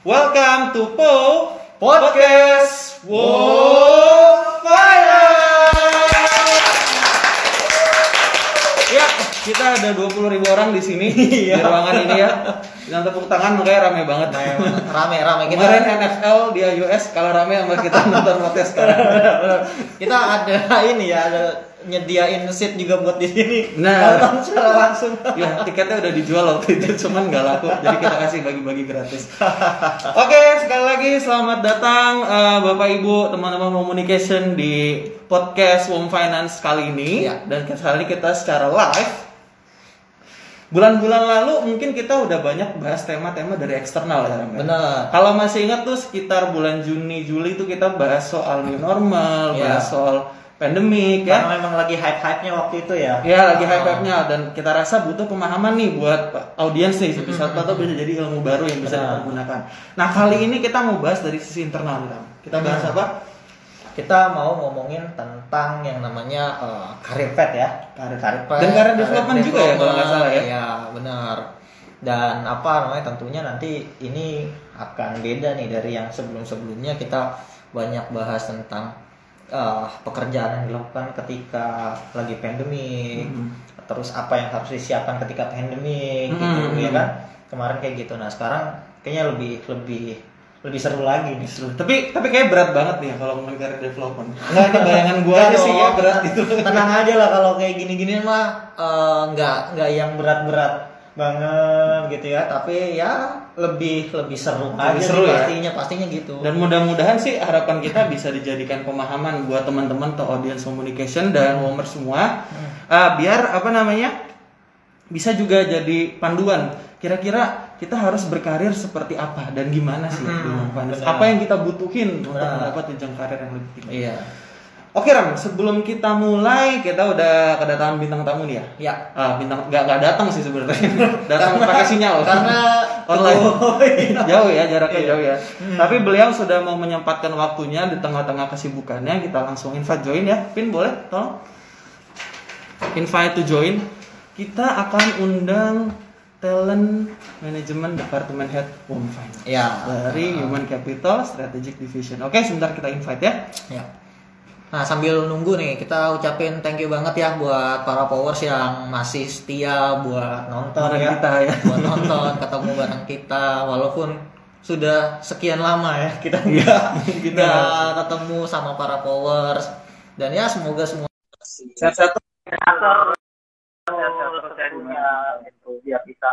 Welcome to Po Podcast World Ya, kita ada 20 ribu orang di sini di ruangan ini ya. Dengan tepuk tangan makanya rame banget. rame rame kita Kemarin NFL di iOS kalau rame sama kita nonton podcast sekarang. kita ada ini ya ada nyediain seat juga buat di sini Nah. nonton secara langsung Ya, tiketnya udah dijual waktu itu, cuman nggak laku. Jadi kita kasih bagi-bagi gratis. Oke, sekali lagi selamat datang eh, Bapak Ibu, teman-teman communication di podcast Home Finance kali ini. Ya. Dan kali ini kita secara live. Bulan-bulan lalu mungkin kita udah banyak bahas tema-tema dari eksternal ya, bener Kalau masih ingat tuh sekitar bulan Juni Juli itu kita bahas soal new normal, Ya. bahas soal pandemik ya. karena memang lagi hype hype nya waktu itu ya Ya lagi hype hype nya dan kita rasa butuh pemahaman nih buat audiens nih bisa atau bisa jadi ilmu baru yang bisa Benar. dipergunakan. Nah kali ini kita mau bahas dari sisi internal Ram. Kita bahas apa? kita mau ngomongin tentang yang namanya eh, karir pet ya Karir. karir pet Dan karir development juga ya, kalau nggak salah ya? Iya, benar dan apa namanya tentunya nanti ini akan beda nih dari yang sebelum-sebelumnya kita banyak bahas tentang eh, pekerjaan yang dilakukan ketika lagi pandemi Mhm. terus apa yang harus disiapkan ketika pandemi gitu Mhm. ya kan kemarin kayak gitu nah sekarang kayaknya lebih lebih lebih seru lagi nih Seru. Tapi tapi kayak berat banget nih ya kalau ngomongin karir development. Enggak ini bayangan gua aja sih ya berat itu. tenang aja lah kalau kayak gini-gini mah eh, nggak nggak yang berat-berat banget gitu ya tapi ya lebih lebih seru Lebih aja seru ya. pastinya pastinya gitu Dan mudah-mudahan sih harapan kita bisa dijadikan pemahaman buat teman-teman atau audience communication dan womer semua. Ah, biar apa namanya bisa juga jadi panduan. Kira-kira kita harus berkarir seperti apa dan gimana sih Hmm. Apa yang kita butuhin untuk Benar. mendapat jenjang karir yang lebih tinggi? iya Oke Ram, sebelum kita mulai kita udah kedatangan bintang tamu nih ya. ya Ah, bintang nggak nggak datang sih sebenarnya. datang pakai sinyal. karena online. Oh, iya. jauh ya jaraknya Iya. jauh ya. Tapi beliau sudah mau menyempatkan waktunya di tengah-tengah kesibukannya. Kita langsung invite join ya. Pin boleh tolong. Invite to join. Kita akan undang talent management department head Home Finance ya dari Human Capital Strategic Division. Oke, sebentar kita invite ya. ya nah sambil nunggu nih kita ucapin thank you banget ya buat para powers yang masih setia buat nonton ya. kita ya. buat nonton ketemu bareng kita walaupun sudah sekian lama ya kita Iya, nggak kita ketemu sama para powers dan ya semoga semua Sehat-sehat. Biar bisa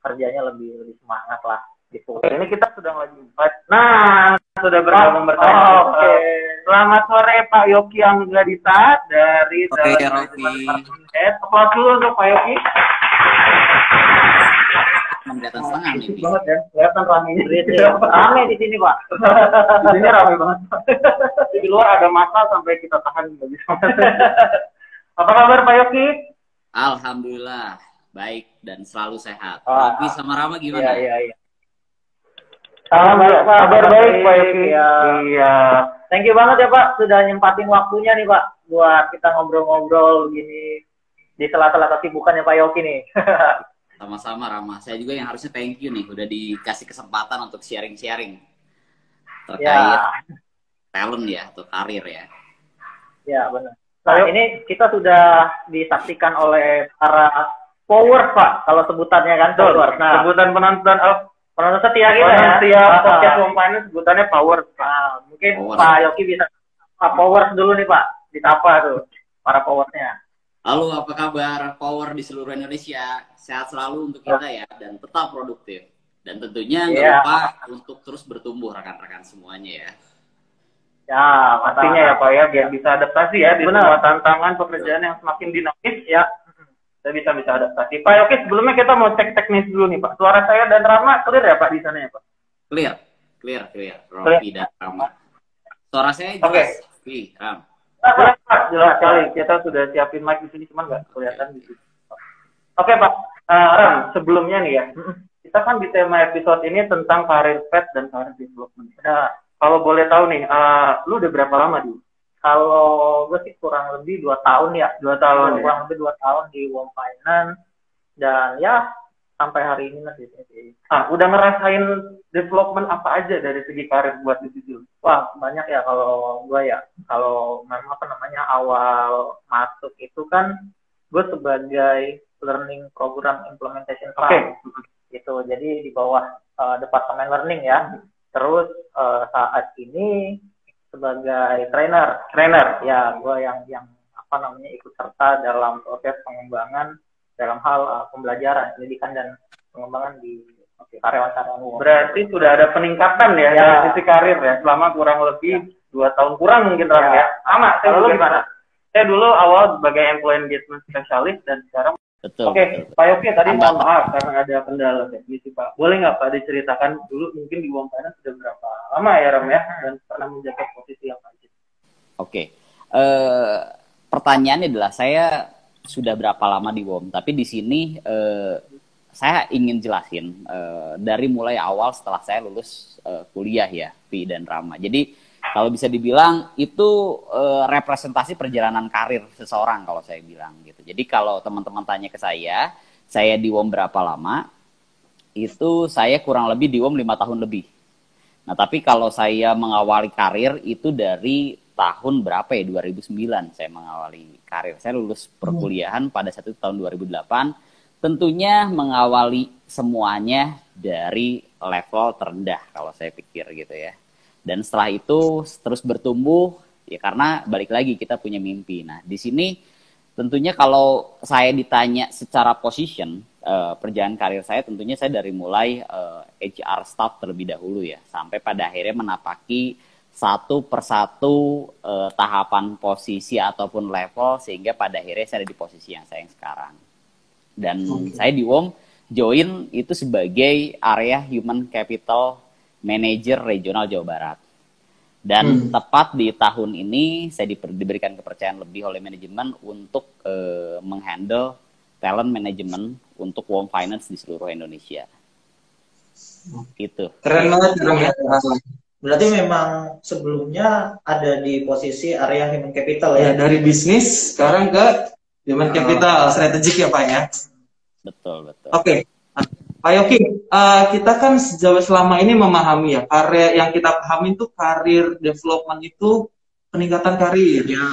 kerjanya lebih lebih semangat lah gitu. Ini kita sudah lagi Nah, sudah bergabung bersama. Oh, oke. Selamat sore Pak Yoki Anggadita dari Oke, Rofi. Departemen Head. Aplaus dulu untuk Pak Yoki. kelihatan setengah nih. Pi. banget ya, kelihatan ramenya. rame di sini pak Di sini ramai banget. Di luar ada masa sampai kita tahan nggak bisa. Apa kabar Pak Yoki? Alhamdulillah baik dan selalu sehat. Ah. Tapi sama Rama gimana? iya iya Alhamdulillah, kabar baik Pak Yoki. Iya. Iya. thank you banget ya pak sudah nyempatin waktunya nih pak buat kita ngobrol-ngobrol gini di sela-sela kesibukannya pak Yoki nih Sama-sama Rama. Saya juga yang harusnya thank you nih udah dikasih kesempatan untuk sharing-sharing terkait ya talent ya atau karir ya. ya benar nah ini kita sudah disaksikan oleh para powers pak kalau sebutannya kan powers nah Sebutan penonton oh, penonton setia kita ya Ah, podcast Home Finance sebutannya Power. Nah, mungkin Powers. Pak Yoki bisa Pak Powers dulu nih Pak, disapa tuh para powersnya. Lalu apa kabar power di seluruh Indonesia? Sehat selalu untuk kita ya dan tetap produktif. Dan tentunya nggak Iya. lupa untuk terus bertumbuh rekan-rekan semuanya ya. Ya, Pastinya ya Pak ya, biar bisa adaptasi ya di Benar. semua tantangan pekerjaan yang semakin dinamis ya. Kita bisa bisa adaptasi. Pak Yoki sebelumnya kita mau cek teknis dulu nih Pak. Suara saya dan Rama clear ya Pak di sana ya Pak? Clear, clear, clear. Rofi dan Rama. Suara saya jelas. Oke. Pi, Ram. Jelas Pak, jelas sekali. Kita sudah siapin mic di sini cuman nggak kelihatan di sini. Oke Pak, Eh, Ram sebelumnya nih ya. Kita kan di tema episode ini tentang karir pet dan karir development. Nah, kalau boleh tahu nih, eh, lu udah berapa lama di Kalau gue sih kurang lebih dua tahun ya. Dua tahun ya? Kurang lebih dua tahun di Wom Finance dan ya sampai hari ini masih sih. Ah, udah ngerasain development apa aja dari segi karir buat di situ? Wah, banyak ya kalau gue ya. Kalau memang apa namanya awal masuk itu kan gue sebagai learning program implementation. Okay. Gitu. Jadi di bawah uh, departemen learning ya. Terus uh, saat ini sebagai trainer, trainer ya gue yang yang apa namanya ikut serta dalam proses pengembangan dalam hal uh, pembelajaran, pendidikan dan pengembangan di karyawan-karyawan. Berarti sudah ada peningkatan ya, ya. dari sisi karir ya selama kurang lebih dua tahun kurang mungkin ya. ya. Sama, saya dulu gimana? Saya dulu awal sebagai employee engagement specialist dan sekarang Betul. Oke, okay, Pak Yofi tadi mohon maaf karena ada kendala teknis Pak. Boleh nggak Pak diceritakan dulu mungkin di Uang Finance sudah berapa lama ya Ram ya dan pernah menjaga posisi apa aja? Oke, okay. uh, eh, pertanyaannya adalah saya sudah berapa lama di WOM. Tapi di sini uh, saya ingin jelasin uh, dari mulai awal setelah saya lulus uh, kuliah ya, Pi dan Rama. Jadi kalau bisa dibilang itu uh, representasi perjalanan karir seseorang kalau saya bilang gitu. Jadi kalau teman-teman tanya ke saya, saya di WOM berapa lama? Itu saya kurang lebih di WOM lima tahun lebih. Nah, tapi kalau saya mengawali karir itu dari tahun berapa ya 2009 saya mengawali karir. Saya lulus perkuliahan pada satu tahun 2008. Tentunya mengawali semuanya dari level terendah kalau saya pikir gitu ya. Dan setelah itu terus bertumbuh ya karena balik lagi kita punya mimpi. Nah, di sini tentunya kalau saya ditanya secara position uh, perjalanan karir saya tentunya saya dari mulai uh, eh, HR staff terlebih dahulu ya sampai pada akhirnya menapaki satu persatu uh, tahapan posisi ataupun level sehingga pada akhirnya saya ada di posisi yang saya yang sekarang. Dan okay. saya di WOM join itu sebagai area human capital manager regional Jawa Barat. Dan hmm. tepat di tahun ini saya diberikan kepercayaan lebih oleh manajemen untuk uh, menghandle talent management untuk WOM Finance di seluruh Indonesia. Itu. Keren banget, keren banget. Berarti memang sebelumnya ada di posisi area human capital ya? ya dari bisnis sekarang ke human ah. capital uh, strategik ya Pak ya? Betul, betul. Oke. Okay. Pak Yoki, uh, kita kan sejauh selama ini memahami ya, karya yang kita pahami itu karir development itu peningkatan karir. Ya.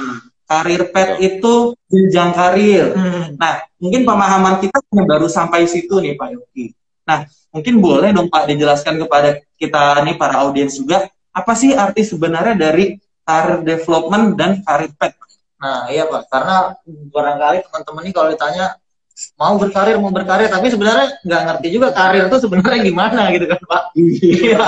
Karir pet Betul. itu jenjang karir. Hmm. Nah, mungkin pemahaman kita baru sampai situ nih Pak Yoki. Nah, mungkin boleh dong Pak dijelaskan kepada kita nih para audiens juga, apa sih arti sebenarnya dari karir development dan karir pet? Nah, iya Pak, karena barangkali teman-teman ini kalau ditanya mau berkarir mau berkarir tapi sebenarnya nggak ngerti juga karir itu sebenarnya gimana gitu kan Pak. Iya.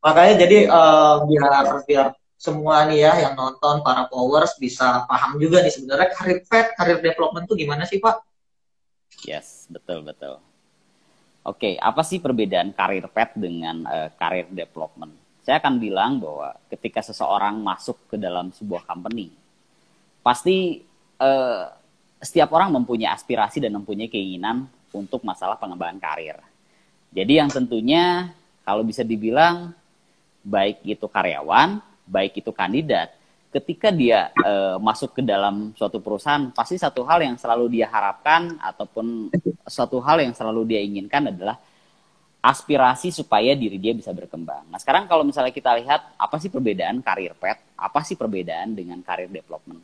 Makanya jadi uh, biar biar semua nih ya yang nonton para powers bisa paham juga nih sebenarnya karir pet, karir development itu gimana sih Pak? Yes, betul betul. Oke, okay, apa sih perbedaan karir pet dengan uh, karir development? Saya akan bilang bahwa ketika seseorang masuk ke dalam sebuah company, pasti uh, setiap orang mempunyai aspirasi dan mempunyai keinginan untuk masalah pengembangan karir. Jadi yang tentunya kalau bisa dibilang baik itu karyawan, baik itu kandidat, ketika dia uh, masuk ke dalam suatu perusahaan, pasti satu hal yang selalu dia harapkan ataupun suatu hal yang selalu dia inginkan adalah aspirasi supaya diri dia bisa berkembang. Nah sekarang kalau misalnya kita lihat apa sih perbedaan karir pet, apa sih perbedaan dengan karir development?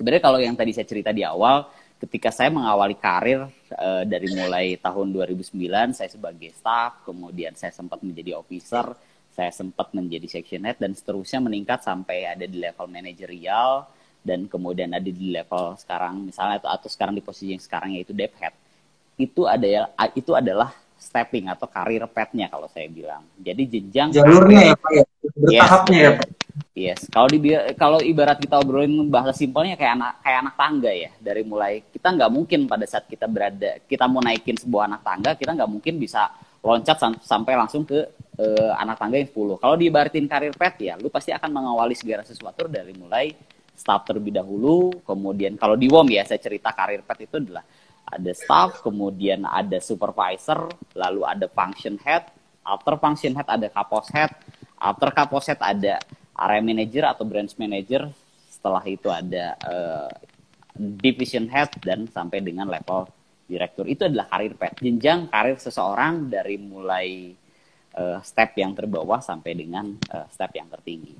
Sebenarnya kalau yang tadi saya cerita di awal, ketika saya mengawali karir uh, dari mulai tahun 2009, saya sebagai staff, kemudian saya sempat menjadi officer, saya sempat menjadi section head dan seterusnya meningkat sampai ada di level manajerial dan kemudian ada di level sekarang misalnya atau, atau sekarang di posisi yang sekarang yaitu dev head. Itu ada itu adalah stepping atau karir petnya kalau saya bilang. Jadi jenjang jalurnya ya pak ya? Bertahapnya yes, ya pak yes kalau di kalau ibarat kita obrolin bahasa simpelnya kayak anak kayak anak tangga ya dari mulai kita nggak mungkin pada saat kita berada kita mau naikin sebuah anak tangga kita nggak mungkin bisa loncat sam sampai langsung ke uh, anak tangga yang 10. Kalau diibaratin karir pet ya, lu pasti akan mengawali segala sesuatu dari mulai staff terlebih dahulu, kemudian kalau di WOM ya saya cerita karir pet itu adalah ada staff, kemudian ada supervisor, lalu ada function head, after function head ada kapos head, after kapos head ada area manager atau branch manager, setelah itu ada uh, division head dan sampai dengan level direktur itu adalah karir pet jenjang karir seseorang dari mulai uh, step yang terbawah sampai dengan uh, step yang tertinggi.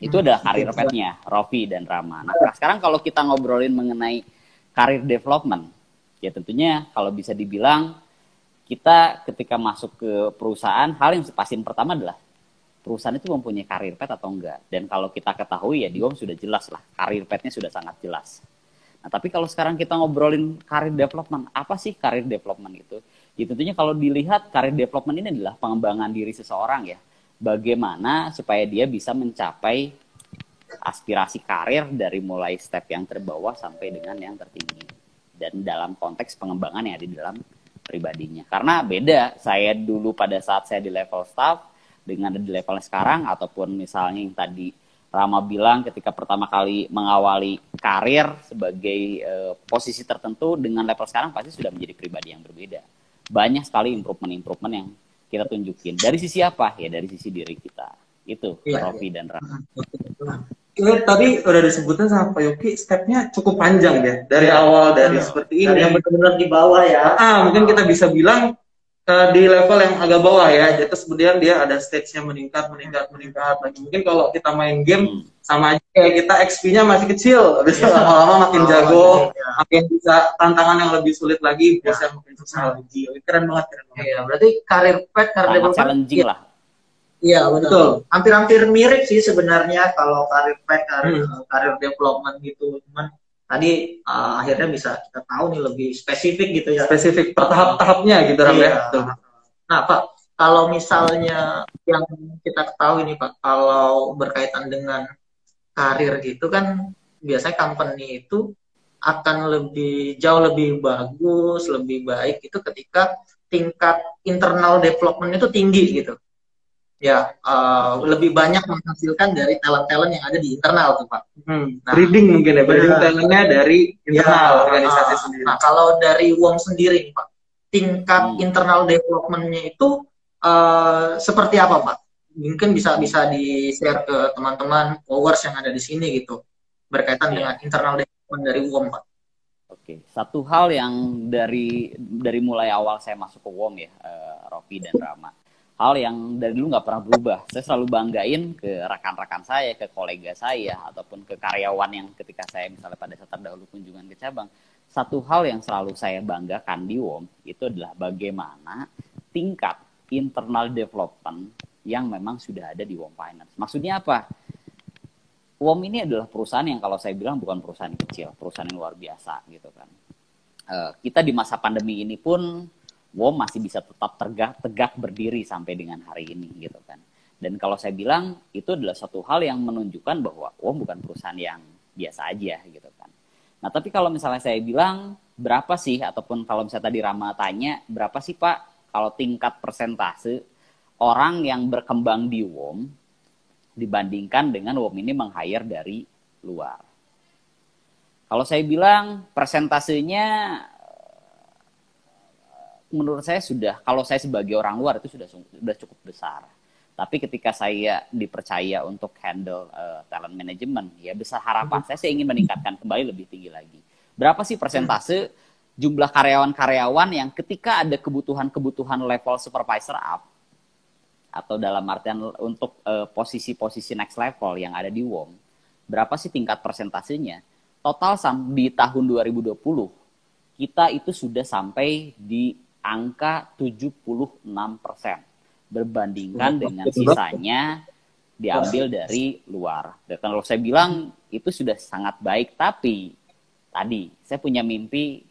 Itu Hmm, adalah karir petnya Rofi dan Rama. Nah sekarang kalau kita ngobrolin mengenai karir development ya tentunya kalau bisa dibilang kita ketika masuk ke perusahaan hal yang pastiin pertama adalah perusahaan itu mempunyai karir pet atau enggak? Dan kalau kita ketahui ya di OM sudah jelas lah karir petnya sudah sangat jelas. Nah tapi kalau sekarang kita ngobrolin karir development apa sih karir development itu? Ya tentunya kalau dilihat karir development ini adalah pengembangan diri seseorang ya. Bagaimana supaya dia bisa mencapai aspirasi karir dari mulai step yang terbawah sampai dengan yang tertinggi. Dan dalam konteks pengembangan yang ada di dalam pribadinya. Karena beda saya dulu pada saat saya di level staff dengan di level sekarang ataupun misalnya yang tadi Rama bilang ketika pertama kali mengawali karir sebagai eh, posisi tertentu dengan level sekarang pasti sudah menjadi pribadi yang berbeda. Banyak sekali improvement-improvement yang kita tunjukin. Dari sisi apa? Ya dari sisi diri kita. Itu Iya, Rofi dan Rama. Ini tadi udah disebutkan sama Pak Yoki, stepnya cukup panjang ya. Dari awal dari seperti Dan ini. yang benar-benar di bawah ya. Ah, mungkin kita bisa bilang eh, di level yang agak bawah ya. Jadi terus kemudian dia ada stage-nya meningkat, meningkat, meningkat lagi. Mungkin kalau kita main game Hmm. sama aja kayak kita XP-nya masih kecil, habis itu lama-lama makin Oh, jago, iya. makin bisa tantangan yang lebih sulit lagi, bosnya makin susah lagi. Keren banget, keren banget. Iya, berarti karir pet, karir development. challenging lah. Iya, betul. Betul. Hampir-hampir mirip sih sebenarnya kalau karir pet, karir, Hmm. karir development gitu. Cuman tadi uh, akhirnya bisa kita tahu nih lebih spesifik gitu ya. Spesifik per tahap-tahapnya gitu, Ram ya. Iya. Betul. Nah, Pak, kalau misalnya yang kita ketahui nih, Pak, kalau berkaitan dengan karir gitu kan biasanya company itu akan lebih jauh lebih bagus, lebih baik itu ketika tingkat internal development itu tinggi gitu. Ya, eh, lebih banyak menghasilkan dari talent-talent yang ada di internal tuh, Pak. Hmm. Nah. breeding mungkin ya, breeding Benar. talentnya dari internal Ya, organisasi ah, sendiri. Nah, kalau dari Wong sendiri, Pak, tingkat Hmm. internal development-nya itu eh, seperti apa, Pak? Mungkin bisa bisa di-share ke teman-teman followers yang ada di sini gitu, berkaitan Iya. dengan internal development dari Wong, Pak. Oke, satu hal yang dari dari mulai awal saya masuk ke WOM ya, eh, Rofi dan Rama. Hal yang dari dulu nggak pernah berubah. Saya selalu banggain ke rekan-rekan saya, ke kolega saya, ataupun ke karyawan yang ketika saya misalnya pada saat terdahulu kunjungan ke cabang. Satu hal yang selalu saya banggakan di WOM itu adalah bagaimana tingkat internal development yang memang sudah ada di WOM Finance. Maksudnya apa? WOM ini adalah perusahaan yang kalau saya bilang bukan perusahaan kecil, perusahaan yang luar biasa gitu kan. Eh, kita di masa pandemi ini pun WOM masih bisa tetap tegak tegak berdiri sampai dengan hari ini gitu kan. Dan kalau saya bilang itu adalah satu hal yang menunjukkan bahwa WOM bukan perusahaan yang biasa aja gitu kan. Nah tapi kalau misalnya saya bilang berapa sih ataupun kalau misalnya tadi Rama tanya berapa sih Pak kalau tingkat persentase orang yang berkembang di WOM dibandingkan dengan WOM ini meng-hire dari luar. Kalau saya bilang persentasenya menurut saya sudah kalau saya sebagai orang luar itu sudah sudah cukup besar. Tapi ketika saya dipercaya untuk handle eh, talent management, ya besar harapan saya saya ingin meningkatkan kembali lebih tinggi lagi. Berapa sih persentase jumlah karyawan-karyawan yang ketika ada kebutuhan-kebutuhan level supervisor up atau dalam artian untuk eh, posisi-posisi next level yang ada di WOM, berapa sih tingkat persentasenya? Total sam- di tahun 2020 kita itu sudah sampai di angka 76 persen berbandingkan dengan sisanya diambil dari luar. Dan kalau saya bilang itu sudah sangat baik, tapi tadi saya punya mimpi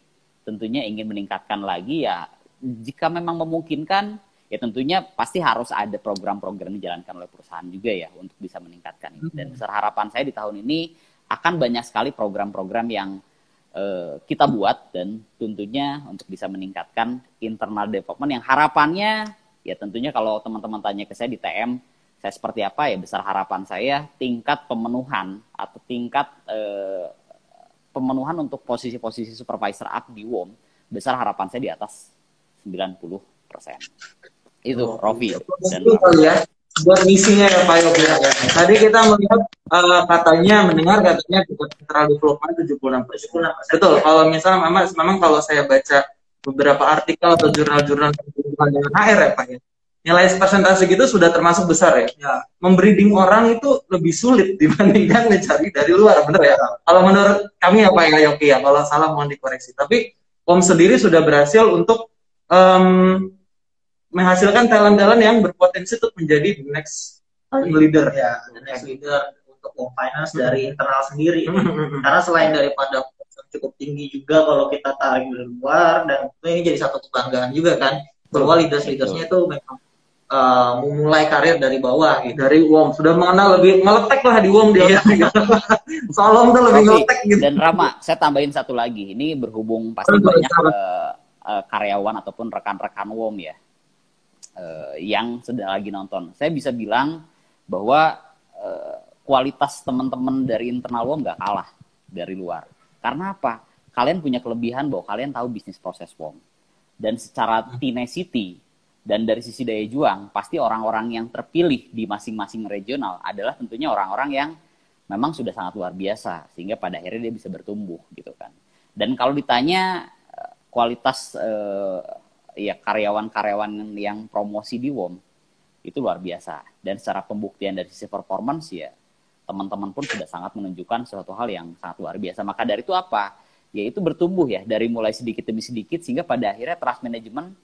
tentunya ingin meningkatkan lagi ya jika memang memungkinkan ya tentunya pasti harus ada program-program yang dijalankan oleh perusahaan juga ya untuk bisa meningkatkan ini. Dan besar harapan saya di tahun ini akan banyak sekali program-program yang kita buat dan tentunya untuk bisa meningkatkan internal development yang harapannya ya tentunya kalau teman-teman tanya ke saya di TM saya seperti apa ya besar harapan saya tingkat pemenuhan atau tingkat eh, pemenuhan untuk posisi-posisi supervisor up di WOM besar harapan saya di atas 90 persen. Itu Rofi. dan Itu ya buat misinya ya Pak Yogi ya. Tadi kita melihat eh, katanya mendengar katanya tingkat internal development 76 persen. Betul. Kalau misalnya memang memang kalau saya baca beberapa artikel atau jurnal-jurnal dengan HR ya Pak ya. Nilai presentasi gitu sudah termasuk besar ya. ya. Membreeding orang itu lebih sulit dibandingkan mencari dari luar, bener ya? Kalau menurut kami ya Pak ya, Yoki ya, kalau salah mohon dikoreksi. Tapi POM sendiri sudah berhasil untuk um, menghasilkan talent-talent yang berpotensi untuk menjadi the next leader. Ya, the next leader untuk POM Finance dari internal sendiri. Karena selain daripada cukup tinggi juga kalau kita tarik dari luar dan ini jadi satu kebanggaan juga kan bahwa leaders leadersnya itu memang uh, memulai karir dari bawah gitu. dari WOM sudah mengenal lebih ngeletek lah di WOM dia. Iya. Solom tuh lebih ngeletek gitu. dan Rama saya tambahin satu lagi ini berhubung pasti banyak uh, uh, karyawan ataupun rekan-rekan WOM ya uh, yang sedang lagi nonton. Saya bisa bilang bahwa uh, kualitas teman-teman dari internal WOM nggak kalah dari luar. Karena apa? Kalian punya kelebihan bahwa kalian tahu bisnis proses WOM dan secara tenacity dan dari sisi daya juang, pasti orang-orang yang terpilih di masing-masing regional adalah tentunya orang-orang yang memang sudah sangat luar biasa sehingga pada akhirnya dia bisa bertumbuh gitu kan. Dan kalau ditanya eh, kualitas ya karyawan-karyawan yang promosi di WOM itu luar biasa dan secara pembuktian dari sisi performance ya teman-teman pun sudah sangat menunjukkan suatu hal yang sangat luar biasa. Maka dari itu apa? Yaitu bertumbuh ya dari mulai sedikit demi sedikit sehingga pada akhirnya trust management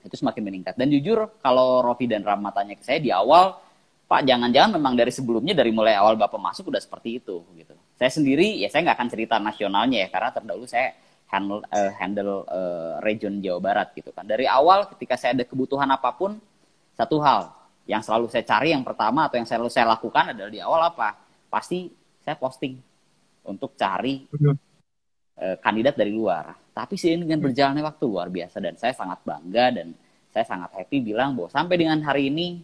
itu semakin meningkat. Dan jujur kalau Rofi dan Rama tanya ke saya di awal, Pak jangan-jangan memang dari sebelumnya dari mulai awal Bapak masuk udah seperti itu gitu. Saya sendiri ya saya nggak akan cerita nasionalnya ya karena terdahulu saya handle uh, handle uh, region Jawa Barat gitu kan. Dari awal ketika saya ada kebutuhan apa pun satu hal yang selalu saya cari yang pertama atau yang selalu saya lakukan adalah di awal apa? Pasti saya posting untuk cari uh, kandidat dari luar. Tapi seiring dengan berjalannya waktu luar biasa. Dan saya sangat bangga dan saya sangat happy bilang bahwa sampai dengan hari ini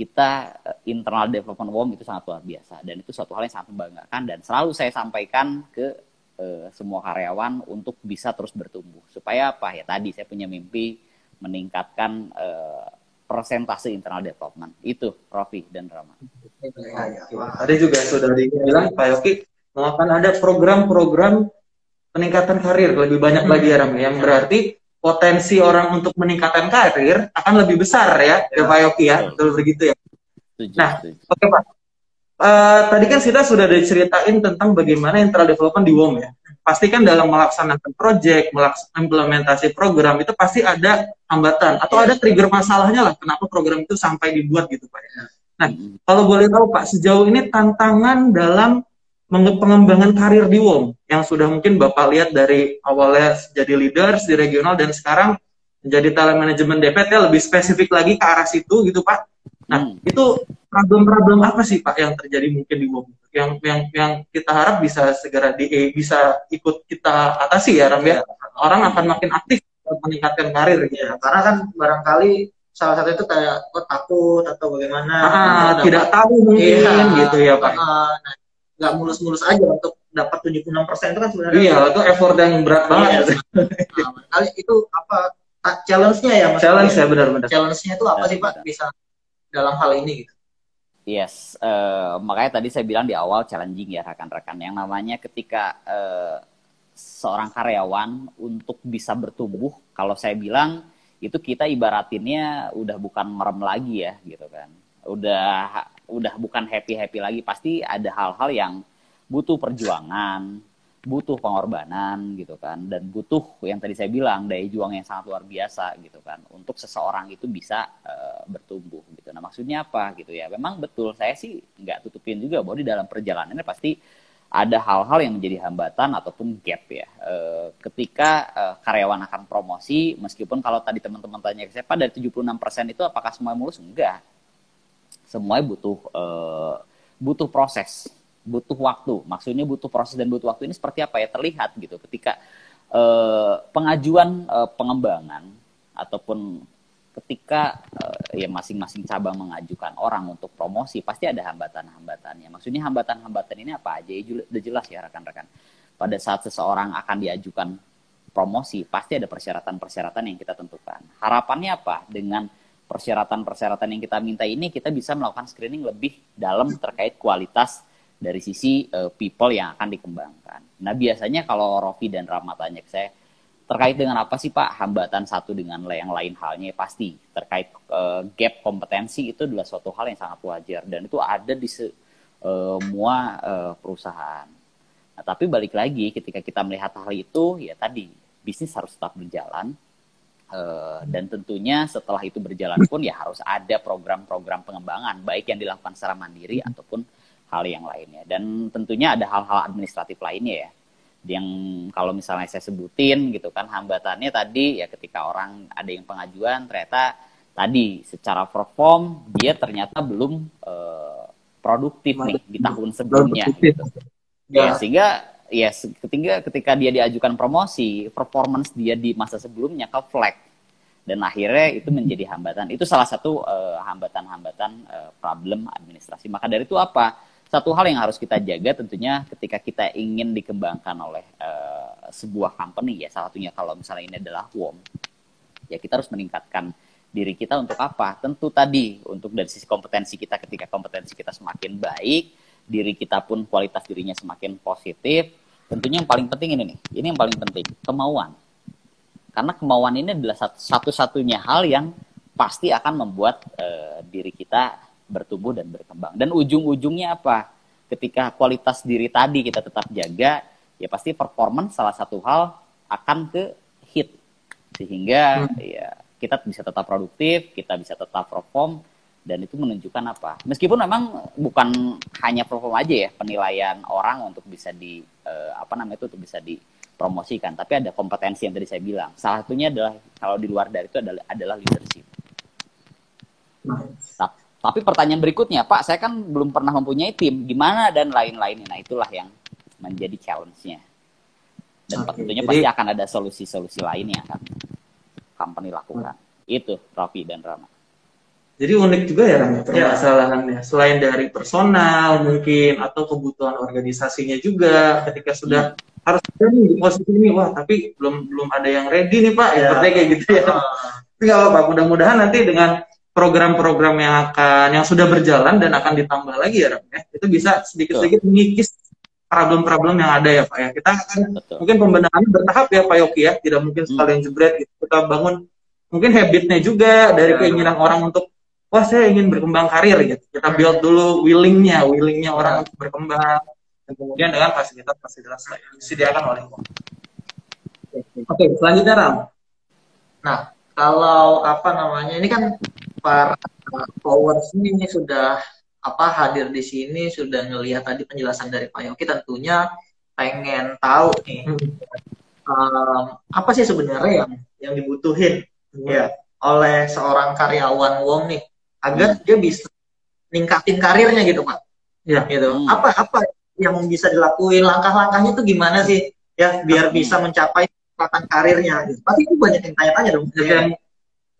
kita internal development WOM itu sangat luar biasa. Dan itu suatu hal yang sangat membanggakan dan selalu saya sampaikan ke uh, semua karyawan untuk bisa terus bertumbuh. Supaya apa? Ya tadi saya punya mimpi meningkatkan uh, persentase internal development. Itu Rofi dan Rama. Tadi juga sudah dibilang Pak Yoki akan ada program-program peningkatan karir. Lebih banyak lagi ya Ram yang berarti potensi orang untuk meningkatkan karir akan lebih besar ya, ya. Pak Yoki ya, betul. Begitu ya. Nah, oke okay, Pak. Uh, tadi kan kita sudah diceritain tentang bagaimana internal development di WOM ya. Pasti kan dalam melaksanakan project, melaks implementasi program itu pasti ada hambatan atau ada trigger masalahnya lah kenapa program itu sampai dibuat gitu Pak. Ya. Nah, hmm. kalau boleh tahu Pak, sejauh ini tantangan dalam pengembangan karir di WOM yang sudah mungkin Bapak lihat dari awalnya jadi leaders di regional dan sekarang menjadi talent management DPT lebih spesifik lagi ke arah situ gitu Pak. Nah, hmm. itu problem-problem apa sih Pak yang terjadi mungkin di WOM yang yang yang kita harap bisa segera di eh, bisa ikut kita atasi ya Ram ya. Orang akan makin aktif meningkatkan karir gitu. Ya, karena kan barangkali salah satu itu kayak oh, takut atau bagaimana ah, tidak tahu mungkin iya, gitu ya Pak. Uh, nah, nggak mulus-mulus aja untuk dapat 76 persen itu kan sebenarnya iya itu effort yang berat iya. banget nah, kali itu apa challenge-nya ya mas challenge ya benar-benar challenge-nya itu apa ya, sih pak bisa dalam hal ini gitu Yes, uh, makanya tadi saya bilang di awal challenging ya rekan-rekan. Yang namanya ketika uh, seorang karyawan untuk bisa bertumbuh, kalau saya bilang itu kita ibaratinnya udah bukan merem lagi ya gitu kan. Udah udah bukan happy happy lagi pasti ada hal-hal yang butuh perjuangan butuh pengorbanan gitu kan dan butuh yang tadi saya bilang daya juang yang sangat luar biasa gitu kan untuk seseorang itu bisa uh, bertumbuh gitu. Nah maksudnya apa gitu ya? Memang betul saya sih nggak tutupin juga bahwa di dalam perjalanannya pasti ada hal-hal yang menjadi hambatan ataupun gap ya. E, ketika e, karyawan akan promosi meskipun kalau tadi teman-teman tanya ke saya pada 76% itu apakah semua mulus? Enggak. Semuanya butuh uh, butuh proses, butuh waktu. Maksudnya butuh proses dan butuh waktu ini seperti apa ya terlihat gitu ketika uh, pengajuan uh, pengembangan ataupun ketika uh, ya masing-masing cabang mengajukan orang untuk promosi pasti ada hambatan-hambatannya. Maksudnya hambatan-hambatan ini apa aja? Ya, udah jelas ya rekan-rekan. Pada saat seseorang akan diajukan promosi pasti ada persyaratan-persyaratan yang kita tentukan. Harapannya apa? Dengan persyaratan-persyaratan yang kita minta ini kita bisa melakukan screening lebih dalam terkait kualitas dari sisi uh, people yang akan dikembangkan. Nah biasanya kalau Rofi dan Rama tanya ke saya, terkait dengan apa sih Pak hambatan satu dengan yang lain halnya pasti terkait uh, gap kompetensi itu adalah suatu hal yang sangat wajar dan itu ada di semua uh, perusahaan. Nah, tapi balik lagi ketika kita melihat hal itu ya tadi bisnis harus tetap berjalan uh, dan tentunya setelah itu berjalan pun ya harus ada program-program pengembangan baik yang dilakukan secara mandiri ataupun hal yang lainnya. Dan tentunya ada hal-hal administratif lainnya ya. Yang kalau misalnya saya sebutin gitu kan hambatannya tadi ya ketika orang ada yang pengajuan ternyata tadi secara perform dia ternyata belum uh, produktif nih di tahun sebelumnya. gitu. Ya. ya. sehingga ya ketika ketika dia diajukan promosi performance dia di masa sebelumnya ke flag. Dan akhirnya itu menjadi hambatan. Itu salah satu eh, hambatan-hambatan uh, uh, problem administrasi. Maka dari itu apa satu hal yang harus kita jaga tentunya ketika kita ingin dikembangkan oleh uh, sebuah company ya salah satunya kalau misalnya ini adalah WOM ya kita harus meningkatkan diri kita untuk apa? Tentu tadi untuk dari sisi kompetensi kita ketika kompetensi kita semakin baik diri kita pun kualitas dirinya semakin positif tentunya yang paling penting ini nih ini yang paling penting kemauan. Karena kemauan ini adalah satu-satunya hal yang pasti akan membuat uh, diri kita bertumbuh dan berkembang. Dan ujung-ujungnya apa? Ketika kualitas diri tadi kita tetap jaga, ya pasti performance salah satu hal akan ke hit. Sehingga hmm. ya kita bisa tetap produktif, kita bisa tetap perform dan itu menunjukkan apa? Meskipun memang bukan hanya perform aja ya, penilaian orang untuk bisa di eh, apa namanya itu untuk bisa dipromosikan, tapi ada kompetensi yang tadi saya bilang. Salah satunya adalah kalau di luar dari itu adalah adalah leadership. Nice. Tapi pertanyaan berikutnya, Pak, saya kan belum pernah mempunyai tim, gimana dan lain-lainnya. Nah, itulah yang menjadi challenge-nya. Dan okay, tentunya jadi... pasti akan ada solusi-solusi lain yang akan company lakukan. Hmm. Itu, Rafi dan Rama. Jadi unik juga ya Rama permasalahannya. Ya. Selain dari personal mungkin atau kebutuhan organisasinya juga ketika sudah hmm. harus di posisi ini wah tapi belum belum ada yang ready nih Pak, ya. seperti kayak gitu ya. Tapi kalau Pak mudah-mudahan nanti dengan program-program yang akan yang sudah berjalan dan akan ditambah lagi ya Ram ya. Itu bisa sedikit-sedikit mengikis problem-problem yang ada ya Pak ya. Kita akan Betul. mungkin pembenahan bertahap ya Pak Yoki ya. Tidak mungkin hmm. sekalian jebret gitu. Kita bangun mungkin habitnya juga dari ya. keinginan orang untuk wah saya ingin berkembang karir gitu. Kita build dulu willingnya willingnya orang untuk berkembang. Dan kemudian dengan fasilitas-fasilitas yang disediakan oleh Oke, selanjutnya Ram. Nah, kalau apa namanya ini kan para powers ini sudah apa hadir di sini sudah ngelihat tadi penjelasan dari Pak Yoki tentunya pengen tahu nih um, apa sih sebenarnya yang yang dibutuhin hmm. ya oleh seorang karyawan Wong nih agar hmm. dia bisa ningkatin karirnya gitu Pak ya gitu hmm. apa apa yang bisa dilakuin langkah-langkahnya itu gimana sih ya biar hmm. bisa mencapai kekuatan karirnya gitu. pasti itu banyak yang tanya-tanya dong yang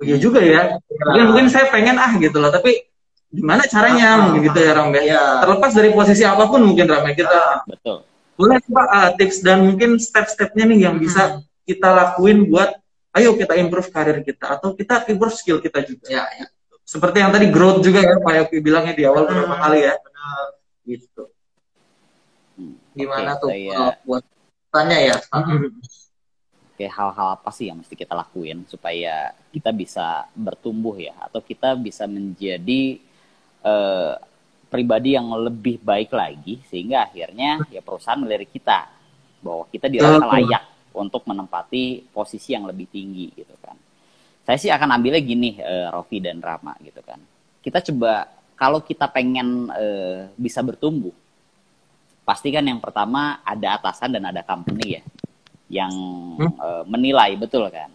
iya juga ya. Mungkin mungkin saya pengen ah gitu loh. Tapi gimana caranya ah, mungkin gitu ya Ram ya. iya. terlepas dari posisi apa pun mungkin Ram ya kita ah, betul. boleh pak uh, tips dan mungkin step-stepnya nih yang bisa hmm. kita lakuin buat ayo kita improve karir kita atau kita improve skill kita juga. Ya, ya. seperti yang tadi growth juga ya Pak Yoki bilangnya di awal beberapa hmm. kali ya. benar. Gitu. Gimana okay, tuh saya... buat tanya ya hmm kayak hal-hal apa sih yang mesti kita lakuin supaya kita bisa bertumbuh ya atau kita bisa menjadi uh, pribadi yang lebih baik lagi sehingga akhirnya ya perusahaan melirik kita bahwa kita dirasa layak untuk menempati posisi yang lebih tinggi gitu kan. Saya sih akan ambilnya gini uh, Rofi dan Rama gitu kan. Kita coba kalau kita pengen uh, bisa bertumbuh pasti kan yang pertama ada atasan dan ada company ya yang hmm? uh, menilai betul kan.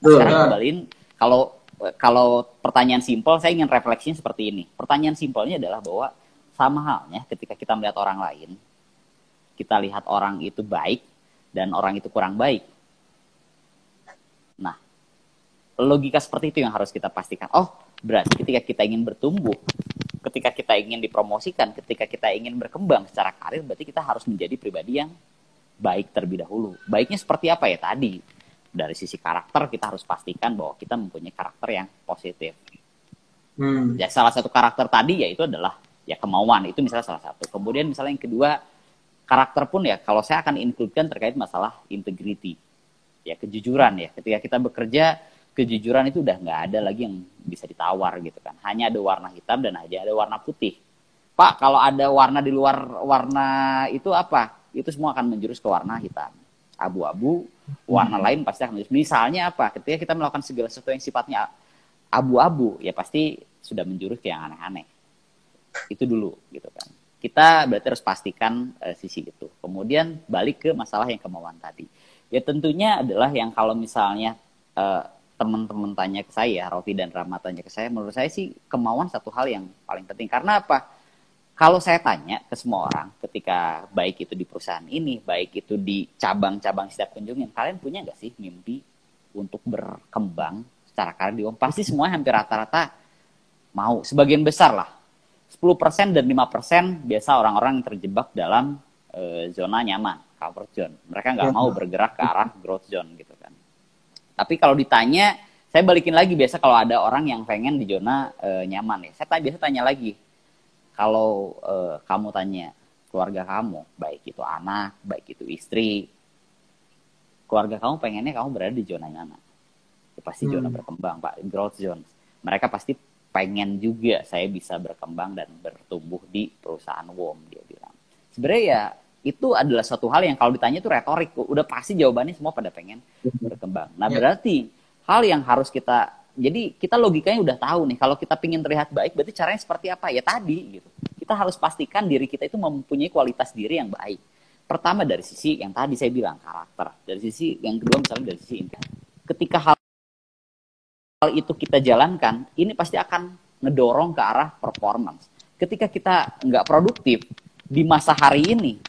Nah, sekarang kembaliin kalau kalau pertanyaan simpel saya ingin refleksinya seperti ini. Pertanyaan simpelnya adalah bahwa sama halnya ketika kita melihat orang lain, kita lihat orang itu baik dan orang itu kurang baik. Nah, logika seperti itu yang harus kita pastikan. Oh, berarti ketika kita ingin bertumbuh, ketika kita ingin dipromosikan, ketika kita ingin berkembang secara karir, berarti kita harus menjadi pribadi yang baik terlebih dahulu. Baiknya seperti apa ya tadi? Dari sisi karakter kita harus pastikan bahwa kita mempunyai karakter yang positif. Hmm. Ya salah satu karakter tadi yaitu adalah ya kemauan itu misalnya salah satu. Kemudian misalnya yang kedua karakter pun ya kalau saya akan includekan terkait masalah integrity. ya kejujuran ya. Ketika kita bekerja, kejujuran itu udah nggak ada lagi yang bisa ditawar gitu kan. Hanya ada warna hitam dan hanya ada warna putih. Pak, kalau ada warna di luar warna itu apa? Itu semua akan menjurus ke warna hitam. Abu-abu, warna hmm. lain pasti akan menjurus. Misalnya apa? Ketika kita melakukan segala sesuatu yang sifatnya abu-abu, ya pasti sudah menjurus ke yang aneh-aneh. Itu dulu gitu kan. Kita berarti harus pastikan uh, sisi itu. Kemudian balik ke masalah yang kemauan tadi. Ya tentunya adalah yang kalau misalnya uh, teman-teman tanya ke saya, Rofi dan Rama tanya ke saya, menurut saya sih kemauan satu hal yang paling penting. Karena apa? Kalau saya tanya ke semua orang, ketika baik itu di perusahaan ini, baik itu di cabang-cabang setiap kunjungan, kalian punya nggak sih mimpi untuk berkembang secara karir di Pasti semua hampir rata-rata mau. Sebagian besar lah. 10% dan 5% biasa orang-orang yang terjebak dalam e, zona nyaman, comfort zone. Mereka nggak ya. mau bergerak ke arah growth zone gitu kan. Tapi kalau ditanya, saya balikin lagi biasa kalau ada orang yang pengen di zona e, nyaman ya. Saya tanya, biasa tanya lagi, kalau e, kamu tanya keluarga kamu, baik itu anak, baik itu istri, keluarga kamu pengennya kamu berada di zona mana? Ya, pasti zona hmm. berkembang, Pak, growth zone. Mereka pasti pengen juga saya bisa berkembang dan bertumbuh di perusahaan WOM dia bilang. Sebenarnya ya itu adalah suatu hal yang kalau ditanya itu retorik, udah pasti jawabannya semua pada pengen berkembang. Nah ya. berarti hal yang harus kita jadi kita logikanya udah tahu nih kalau kita ingin terlihat baik berarti caranya seperti apa ya tadi gitu. Kita harus pastikan diri kita itu mempunyai kualitas diri yang baik. Pertama dari sisi yang tadi saya bilang karakter, dari sisi yang kedua misalnya dari sisi ini. Ketika hal hal itu kita jalankan, ini pasti akan ngedorong ke arah performance. Ketika kita nggak produktif di masa hari ini,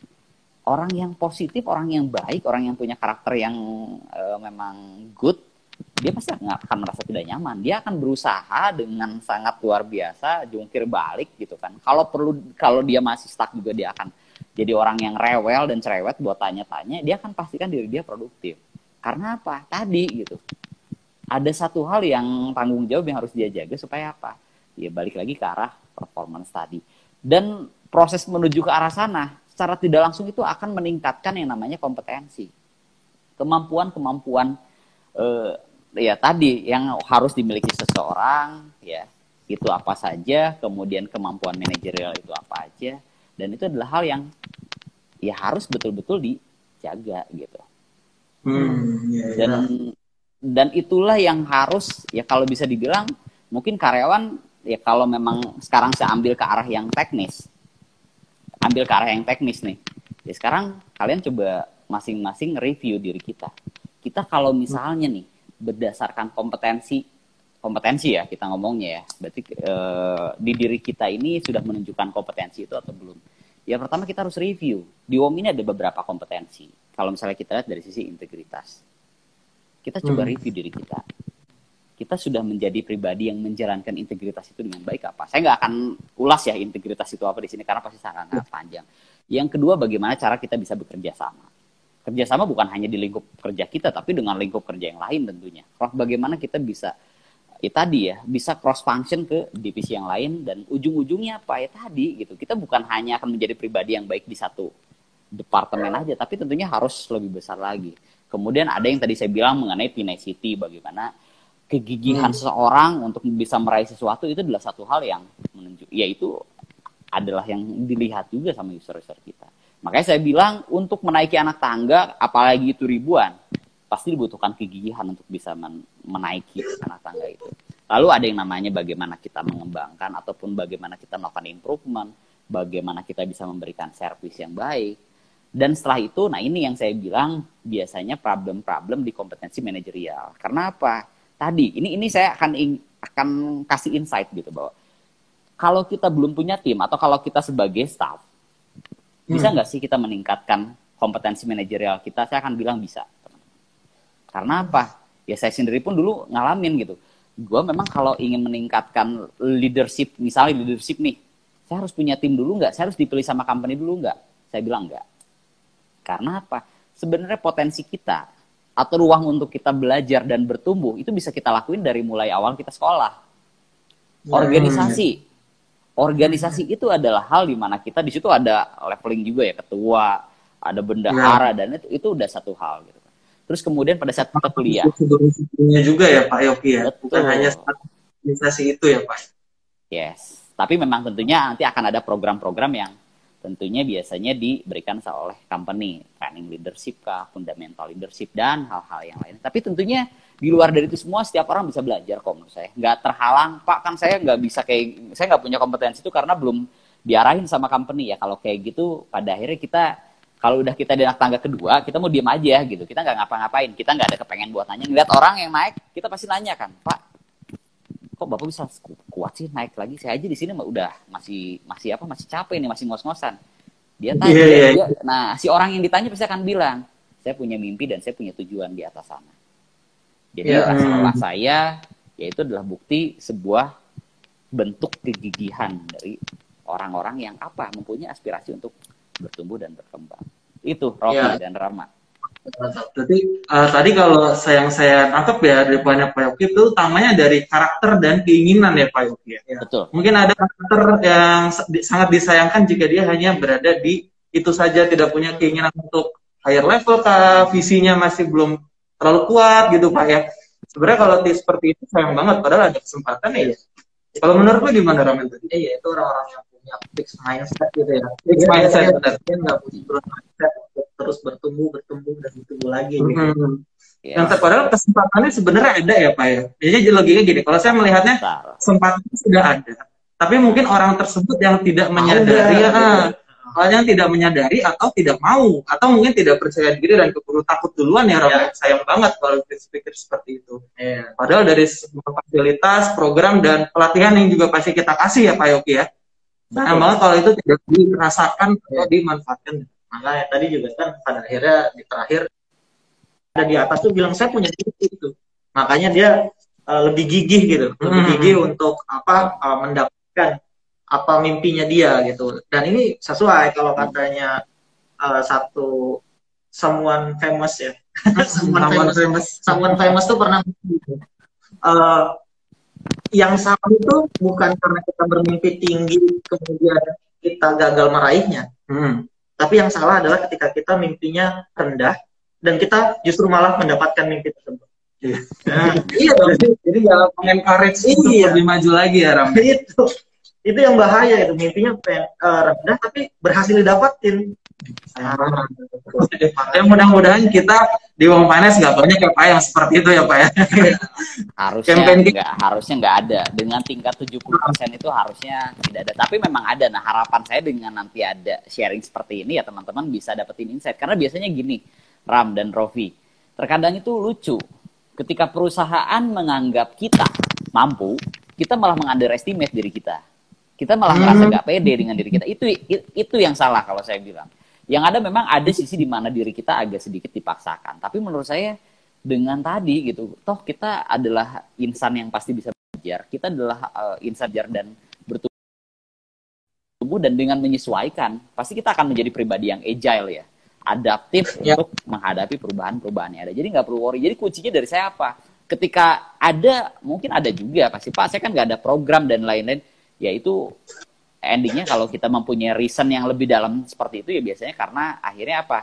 orang yang positif, orang yang baik, orang yang punya karakter yang uh, memang good, dia pasti akan merasa tidak nyaman. Dia akan berusaha dengan sangat luar biasa, jungkir balik gitu kan. Kalau perlu, kalau dia masih stuck juga dia akan jadi orang yang rewel dan cerewet buat tanya-tanya. Dia akan pastikan diri dia produktif. Karena apa? Tadi gitu ada satu hal yang tanggung jawab yang harus dia jaga supaya apa? Ya balik lagi ke arah performance tadi. Dan proses menuju ke arah sana secara tidak langsung itu akan meningkatkan yang namanya kompetensi. Kemampuan-kemampuan eh, ya tadi yang harus dimiliki seseorang ya itu apa saja, kemudian kemampuan manajerial itu apa aja dan itu adalah hal yang ya harus betul-betul dijaga gitu. Hmm, ya, ya. Dan dan itulah yang harus ya kalau bisa dibilang mungkin karyawan ya kalau memang sekarang saya ambil ke arah yang teknis ambil ke arah yang teknis nih ya sekarang kalian coba masing-masing review diri kita kita kalau misalnya nih berdasarkan kompetensi kompetensi ya kita ngomongnya ya berarti e, di diri kita ini sudah menunjukkan kompetensi itu atau belum ya pertama kita harus review di WOM ini ada beberapa kompetensi kalau misalnya kita lihat dari sisi integritas kita coba hmm. review diri kita. Kita sudah menjadi pribadi yang menjalankan integritas itu dengan baik apa? Saya nggak akan ulas ya integritas itu apa di sini karena pasti sangat panjang. Yang kedua, bagaimana cara kita bisa bekerja sama? Kerjasama bukan hanya di lingkup kerja kita, tapi dengan lingkup kerja yang lain tentunya. Bagaimana kita bisa ya tadi ya bisa cross function ke divisi yang lain dan ujung-ujungnya apa ya tadi gitu kita bukan hanya akan menjadi pribadi yang baik di satu departemen aja tapi tentunya harus lebih besar lagi Kemudian ada yang tadi saya bilang mengenai tenacity, bagaimana kegigihan hmm. seseorang untuk bisa meraih sesuatu itu adalah satu hal yang menunjuk, yaitu adalah yang dilihat juga sama user-user kita. Makanya saya bilang untuk menaiki anak tangga, apalagi itu ribuan, pasti dibutuhkan kegigihan untuk bisa men menaiki anak tangga itu. Lalu ada yang namanya bagaimana kita mengembangkan ataupun bagaimana kita melakukan improvement, bagaimana kita bisa memberikan servis yang baik, dan setelah itu, nah ini yang saya bilang biasanya problem-problem di kompetensi manajerial. Karena apa? Tadi ini ini saya akan akan kasih insight gitu bahwa kalau kita belum punya tim atau kalau kita sebagai staff. Bisa nggak sih kita meningkatkan kompetensi manajerial kita? Saya akan bilang bisa. Karena apa? Ya saya sendiri pun dulu ngalamin gitu. Gue memang kalau ingin meningkatkan leadership, misalnya leadership nih, saya harus punya tim dulu nggak? Saya harus dipilih sama company dulu nggak? Saya bilang nggak karena apa? Sebenarnya potensi kita atau ruang untuk kita belajar dan bertumbuh itu bisa kita lakuin dari mulai awal kita sekolah. Ya, Organisasi. Organisasi itu adalah hal di mana kita di situ ada leveling juga ya ketua, ada bendahara ya. dan itu itu udah satu hal gitu. terus kemudian pada saat kita kuliah juga ya Pak Yoki ya bukan Betul. hanya organisasi itu ya Pak Yes, tapi memang tentunya nanti akan ada program-program yang tentunya biasanya diberikan oleh company, training leadership kah, fundamental leadership dan hal-hal yang lain. Tapi tentunya di luar dari itu semua setiap orang bisa belajar kok menurut saya. Nggak terhalang, Pak kan saya nggak bisa kayak, saya nggak punya kompetensi itu karena belum diarahin sama company ya. Kalau kayak gitu pada akhirnya kita kalau udah kita di anak tangga kedua, kita mau diem aja gitu. Kita nggak ngapa-ngapain, kita nggak ada kepengen buat nanya. Ngeliat orang yang naik, kita pasti nanya kan, Pak, kok bapak bisa ku- kuat sih naik lagi saya aja di sini mah udah masih masih apa masih capek nih masih ngos-ngosan dia tanya Iya, iya, dia- nah si orang yang ditanya pasti akan bilang saya punya mimpi dan saya punya tujuan di atas sana jadi Iya. rasa Hmm. saya yaitu adalah bukti sebuah bentuk kegigihan dari orang-orang yang apa mempunyai aspirasi untuk bertumbuh dan berkembang itu Rocky Iya. dan Rama Jadi eh, tadi kalau saya yang saya tangkap ya dari banyak Pak Yoki itu utamanya dari karakter dan keinginan ya Pak Yoki ya. betul Mungkin ada karakter yang sangat disayangkan jika dia hanya berada di itu saja tidak punya keinginan untuk higher level kah, visinya masih belum terlalu kuat gitu Pak ya. Sebenarnya kalau di- seperti itu sayang banget padahal ada kesempatan ya. Kalau menurut lu gimana Ramen tadi? Iya, itu orang-orang yang punya fixed mindset gitu ya. Fixed Dia- mindset, dia- benar. Dia nggak punya growth mindset untuk terus bertumbuh, bertumbuh dan bertumbuh lagi. Gitu. Mhm. ya Yang ter- padahal kesempatannya sebenarnya ada ya Pak ya. Jadi logikanya gini, kalau saya melihatnya kesempatan itu sudah ada. Tapi mungkin orang tersebut yang tidak menyadari, ah, hal yang tidak menyadari atau tidak mau, atau mungkin tidak percaya diri dan keburu takut duluan ya, Rob. Ya. Sayang banget kalau pikir seperti itu. Iya. Padahal dari semua fasilitas, program dan pelatihan yang juga pasti kita kasih ya Pak Yoki ya. Sayang banget kalau itu tidak dirasakan atau dimanfaatkan. Makanya tadi juga kan pada akhirnya di terakhir ada di atas tuh bilang saya punya mimpi itu. Makanya dia uh, lebih gigih gitu, lebih Hmm. gigih untuk apa uh, mendapatkan apa mimpinya dia gitu. Dan ini sesuai kalau katanya uh, satu someone famous ya. someone Someone famous. famous. Someone famous tuh pernah. Uh, yang salah itu bukan karena kita bermimpi tinggi kemudian kita gagal meraihnya, Hmm. tapi yang salah adalah ketika kita mimpinya rendah dan kita justru malah mendapatkan mimpi tersebut. Iya. Nah, iya dong. Jadi, nggak mengencourage untuk Iya. lebih maju lagi ya Ram. itu itu yang bahaya itu mimpinya eh, rendah tapi berhasil didapatin. Ya mudah-mudahan kita di Wong Panes nggak banyak ya Pak yang seperti itu ya Pak ya. harusnya nggak harusnya nggak ada. Dengan tingkat 70% itu harusnya tidak ada. Tapi memang ada. Nah harapan saya dengan nanti ada sharing seperti ini ya teman-teman bisa dapetin insight. Karena biasanya gini Ram dan Rofi terkadang itu lucu. Ketika perusahaan menganggap kita mampu kita malah mengunderestimate diri kita kita malah merasa nggak pede dengan diri kita. Itu itu yang salah kalau saya bilang. Yang ada memang ada sisi di mana diri kita agak sedikit dipaksakan. Tapi menurut saya dengan tadi gitu toh kita adalah insan yang pasti bisa belajar. Kita adalah uh, insan belajar dan bertumbuh dan dengan menyesuaikan pasti kita akan menjadi pribadi yang agile ya. Adaptif Ya. untuk menghadapi perubahan-perubahan yang ada. Jadi nggak perlu worry. Jadi kuncinya dari saya apa? Ketika ada mungkin ada juga pasti pak saya kan nggak ada program dan lain-lain yaitu endingnya kalau kita mempunyai reason yang lebih dalam seperti itu ya biasanya karena akhirnya apa?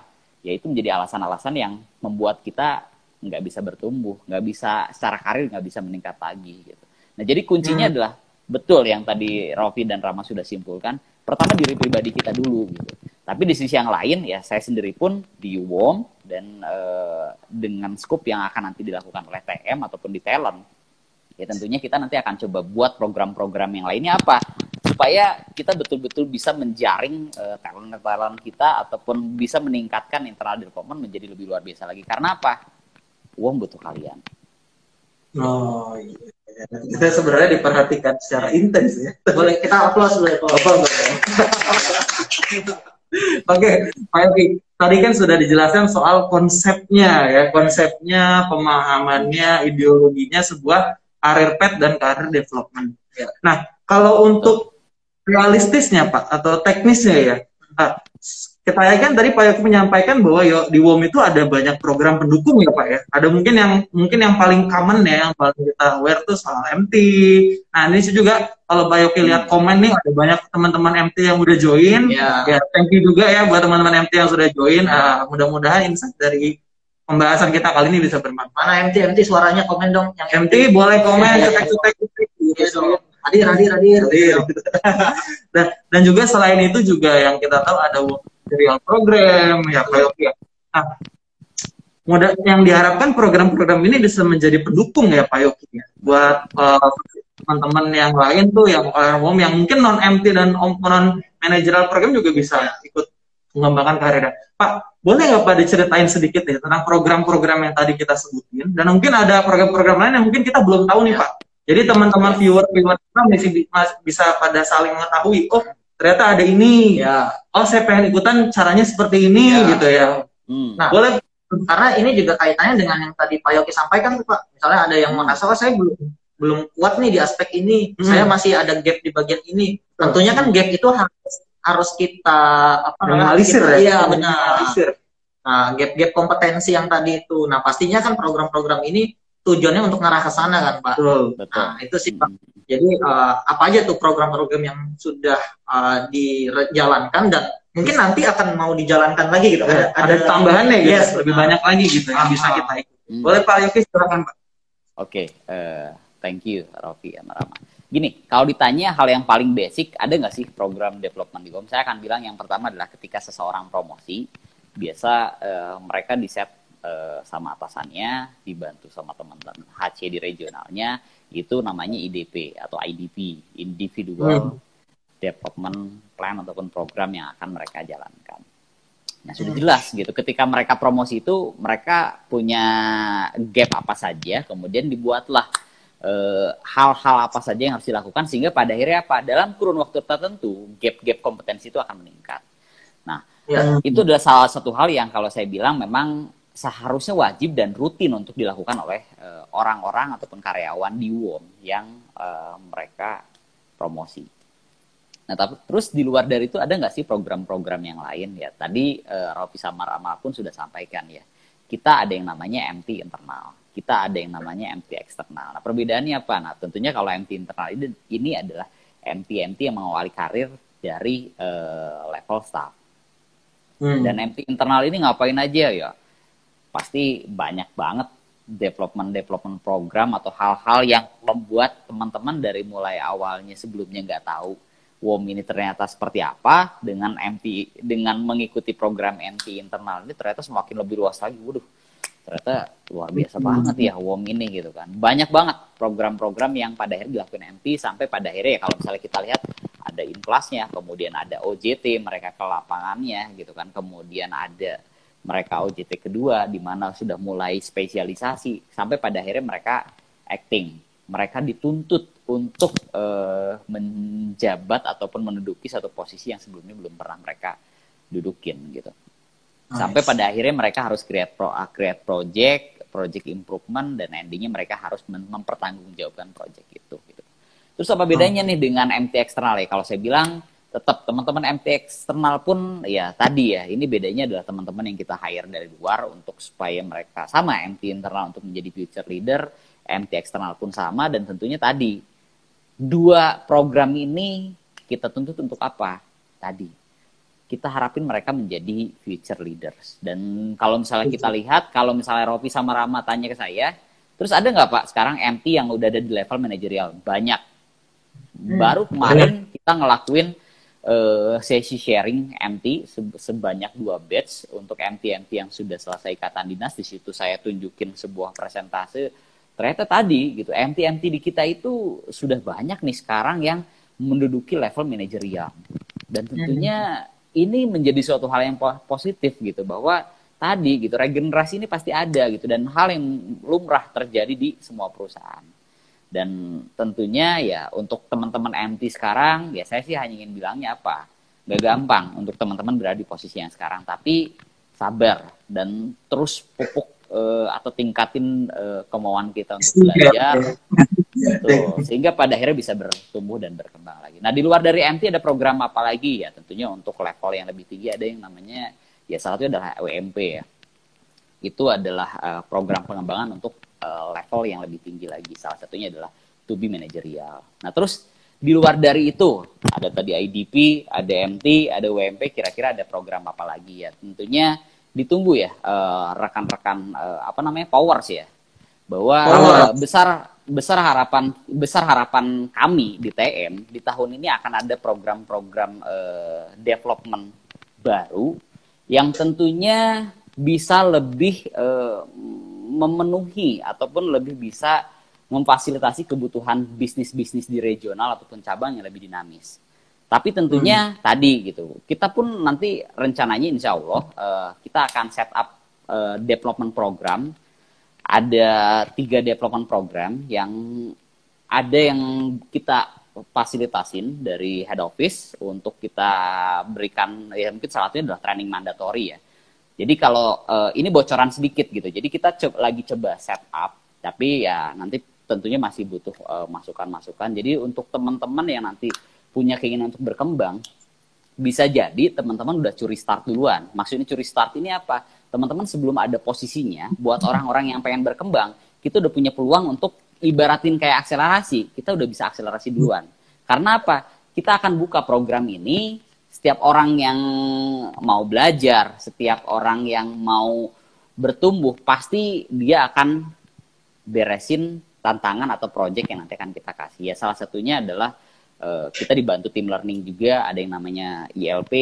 Yaitu menjadi alasan-alasan yang membuat kita nggak bisa bertumbuh nggak bisa secara karir nggak bisa meningkat lagi gitu. Nah jadi kuncinya adalah betul yang tadi Rofi dan Rama sudah simpulkan pertama diri pribadi kita dulu gitu. Tapi di sisi yang lain ya saya sendiri pun di WOM dan eh, dengan scope yang akan nanti dilakukan oleh TM ataupun di talent ya tentunya kita nanti akan coba buat program-program yang lainnya apa supaya kita betul-betul bisa menjaring eh, talent-talent kita ataupun bisa meningkatkan internal development menjadi lebih luar biasa lagi karena apa uang butuh kalian Oh iya. Kita sebenarnya diperhatikan secara intens ya. Boleh kita aplaus boleh Pak. Pak? Oke, Pak Yogi. Tadi kan sudah dijelaskan soal konsepnya ya, konsepnya, pemahamannya, ideologinya sebuah career path dan career development. Ya. Nah, kalau untuk realistisnya Pak atau teknisnya ya, ah, kita ya kan tadi Pak Yogi menyampaikan bahwa yo, di WOM itu ada banyak program pendukung ya Pak ya. Ada mungkin yang mungkin yang paling common ya, yang paling kita aware tuh soal MT. Nah ini sih juga kalau Pak Yogi lihat komen nih ada banyak teman-teman MT yang udah join. Ya. Ya, thank you juga ya buat teman-teman MT yang sudah join. Ah, mudah-mudahan insight dari pembahasan kita kali ini bisa bermanfaat. Mana MT MT suaranya komen dong yang MT boleh komen, cetek-cetek. Iya. Hadir hadir hadir. Hadir. dan, dan juga selain itu juga yang kita tahu ada material program ya kayak ya. Nah, modal yang diharapkan program-program ini bisa menjadi pendukung ya Pak Yoki ya buat eh, teman-teman yang lain tuh yang umum yang mungkin non MT dan om- non managerial program juga bisa ikut mengembangkan karirnya. Pak, boleh nggak Pak diceritain sedikit ya tentang program-program yang tadi kita sebutin dan mungkin ada program-program lain yang mungkin kita belum tahu nih Pak. Jadi teman-teman viewer-viewer kita masih bi- mas- bisa pada saling mengetahui, oh ternyata ada ini, Ya. oh saya pengen ikutan caranya seperti ini Ya. gitu ya. Hmm. Nah, Boleh karena ini juga kaitannya dengan yang tadi Pak Yoki sampaikan tuh Pak. Misalnya ada yang merasa oh saya belum belum kuat nih di aspek ini, Hmm. saya masih ada gap di bagian ini. Tentunya kan gap itu harus harus kita apa namanya? minimalisir kita- ya. Iya benar. Minimalisir. Nah, gap-gap kompetensi yang tadi itu. Nah, pastinya kan program-program ini tujuannya untuk ngarah ke sana kan, Pak. Betul. Betul. Nah, itu sih Pak. Jadi eh, apa aja tuh program-program yang sudah eh, dijalankan dan mungkin nanti akan mau dijalankan lagi gitu. Ada, ada tambahannya gitu, Yes, lebih benar. banyak lagi gitu yang Ah, bisa ah. kita ikuti. Hmm. Boleh Pak Yoki silakan Pak. Oke, eh, thank you Rofi sama Rama. Gini, kalau ditanya hal yang paling basic, ada nggak sih program development di GOM? Saya akan bilang yang pertama adalah ketika seseorang promosi, biasa eh, mereka di set eh, sama atasannya, dibantu sama teman-teman HC di regionalnya, itu namanya IDP atau IDP, Individual Development Plan ataupun program yang akan mereka jalankan. Nah, sudah jelas gitu. Ketika mereka promosi itu, mereka punya gap apa saja, kemudian dibuatlah eh, hal-hal apa saja yang harus dilakukan sehingga pada akhirnya apa? Dalam kurun waktu tertentu, gap-gap kompetensi itu akan meningkat. Nah, Ya. itu adalah salah satu hal yang kalau saya bilang memang seharusnya wajib dan rutin untuk dilakukan oleh eh, orang-orang ataupun karyawan di WOM yang eh, mereka promosi. Nah, tapi terus di luar dari itu ada nggak sih program-program yang lain ya? Tadi eh, Rofi sama Rama pun sudah sampaikan ya. Kita ada yang namanya MT internal, kita ada yang namanya MT eksternal. Nah, perbedaannya apa? Nah, tentunya kalau MT internal ini, ini adalah MT-MT yang mengawali karir dari eh, level staff. Hmm. Dan MT internal ini ngapain aja ya? Pasti banyak banget development-development program atau hal-hal yang membuat teman-teman dari mulai awalnya sebelumnya nggak tahu WOM ini ternyata seperti apa dengan MT dengan mengikuti program MT internal ini ternyata semakin lebih luas lagi. Waduh, ternyata luar biasa banget ya WOM ini gitu kan. Banyak banget program-program yang pada akhirnya dilakukan MT sampai pada akhirnya ya kalau misalnya kita lihat ada inflasnya, kemudian ada OJT mereka ke lapangannya gitu kan, kemudian ada mereka OJT kedua di mana sudah mulai spesialisasi sampai pada akhirnya mereka acting. Mereka dituntut untuk eh, menjabat ataupun menduduki satu posisi yang sebelumnya belum pernah mereka dudukin gitu. Sampai pada akhirnya mereka harus create pro uh, create project, project improvement dan endingnya mereka harus mem- mempertanggungjawabkan project itu gitu. Terus apa bedanya nih dengan MT eksternal ya? Kalau saya bilang tetap teman-teman MT eksternal pun ya tadi ya ini bedanya adalah teman-teman yang kita hire dari luar untuk supaya mereka sama MT internal untuk menjadi future leader, MT eksternal pun sama dan tentunya tadi dua program ini kita tuntut untuk apa? Tadi kita harapin mereka menjadi future leaders. Dan kalau misalnya kita lihat, kalau misalnya Rofi sama Rama tanya ke saya, terus ada nggak Pak sekarang MT yang udah ada di level manajerial? Banyak. Baru kemarin kita ngelakuin eh, sesi sharing MT se- sebanyak dua batch untuk MT-MT yang sudah selesai ikatan dinas. Di situ saya tunjukin sebuah presentase. Ternyata tadi gitu, MT-MT di kita itu sudah banyak nih sekarang yang menduduki level manajerial. Dan tentunya ini menjadi suatu hal yang po- positif gitu bahwa tadi gitu regenerasi ini pasti ada gitu dan hal yang lumrah terjadi di semua perusahaan. Dan tentunya ya untuk teman-teman MT sekarang ya saya sih hanya ingin bilangnya apa? Gak gampang untuk teman-teman berada di posisi yang sekarang tapi sabar dan terus pupuk eh, atau tingkatin eh, kemauan kita untuk belajar Betul. Sehingga pada akhirnya bisa bertumbuh dan berkembang lagi. Nah, di luar dari MT ada program apa lagi ya? Tentunya untuk level yang lebih tinggi ada yang namanya ya salah satunya adalah WMP ya. Itu adalah eh, program pengembangan untuk eh, level yang lebih tinggi lagi. Salah satunya adalah to be managerial. Nah, terus di luar dari itu ada tadi IDP, ada MT, ada WMP, kira-kira ada program apa lagi ya? Tentunya ditunggu ya eh, rekan-rekan eh, apa namanya powers ya bahwa eh, besar besar harapan besar harapan kami di TM di tahun ini akan ada program-program eh, development baru yang tentunya bisa lebih eh, memenuhi ataupun lebih bisa memfasilitasi kebutuhan bisnis-bisnis di regional ataupun cabang yang lebih dinamis. Tapi tentunya tadi gitu, kita pun nanti rencananya insya Allah eh, kita akan set up eh, development program. Ada tiga development program yang ada yang kita fasilitasin dari head office untuk kita berikan ya mungkin salah satunya adalah training mandatory ya. Jadi kalau eh, ini bocoran sedikit gitu. Jadi kita co- lagi coba set up, tapi ya nanti tentunya masih butuh eh, masukan-masukan. Jadi untuk teman-teman yang nanti punya keinginan untuk berkembang, bisa jadi teman-teman udah curi start duluan. Maksudnya curi start ini apa? Teman-teman sebelum ada posisinya, buat orang-orang yang pengen berkembang, kita udah punya peluang untuk ibaratin kayak akselerasi. Kita udah bisa akselerasi duluan. Karena apa? Kita akan buka program ini, setiap orang yang mau belajar, setiap orang yang mau bertumbuh, pasti dia akan beresin tantangan atau project yang nanti akan kita kasih. Ya salah satunya adalah eh, kita dibantu tim learning juga, ada yang namanya ILP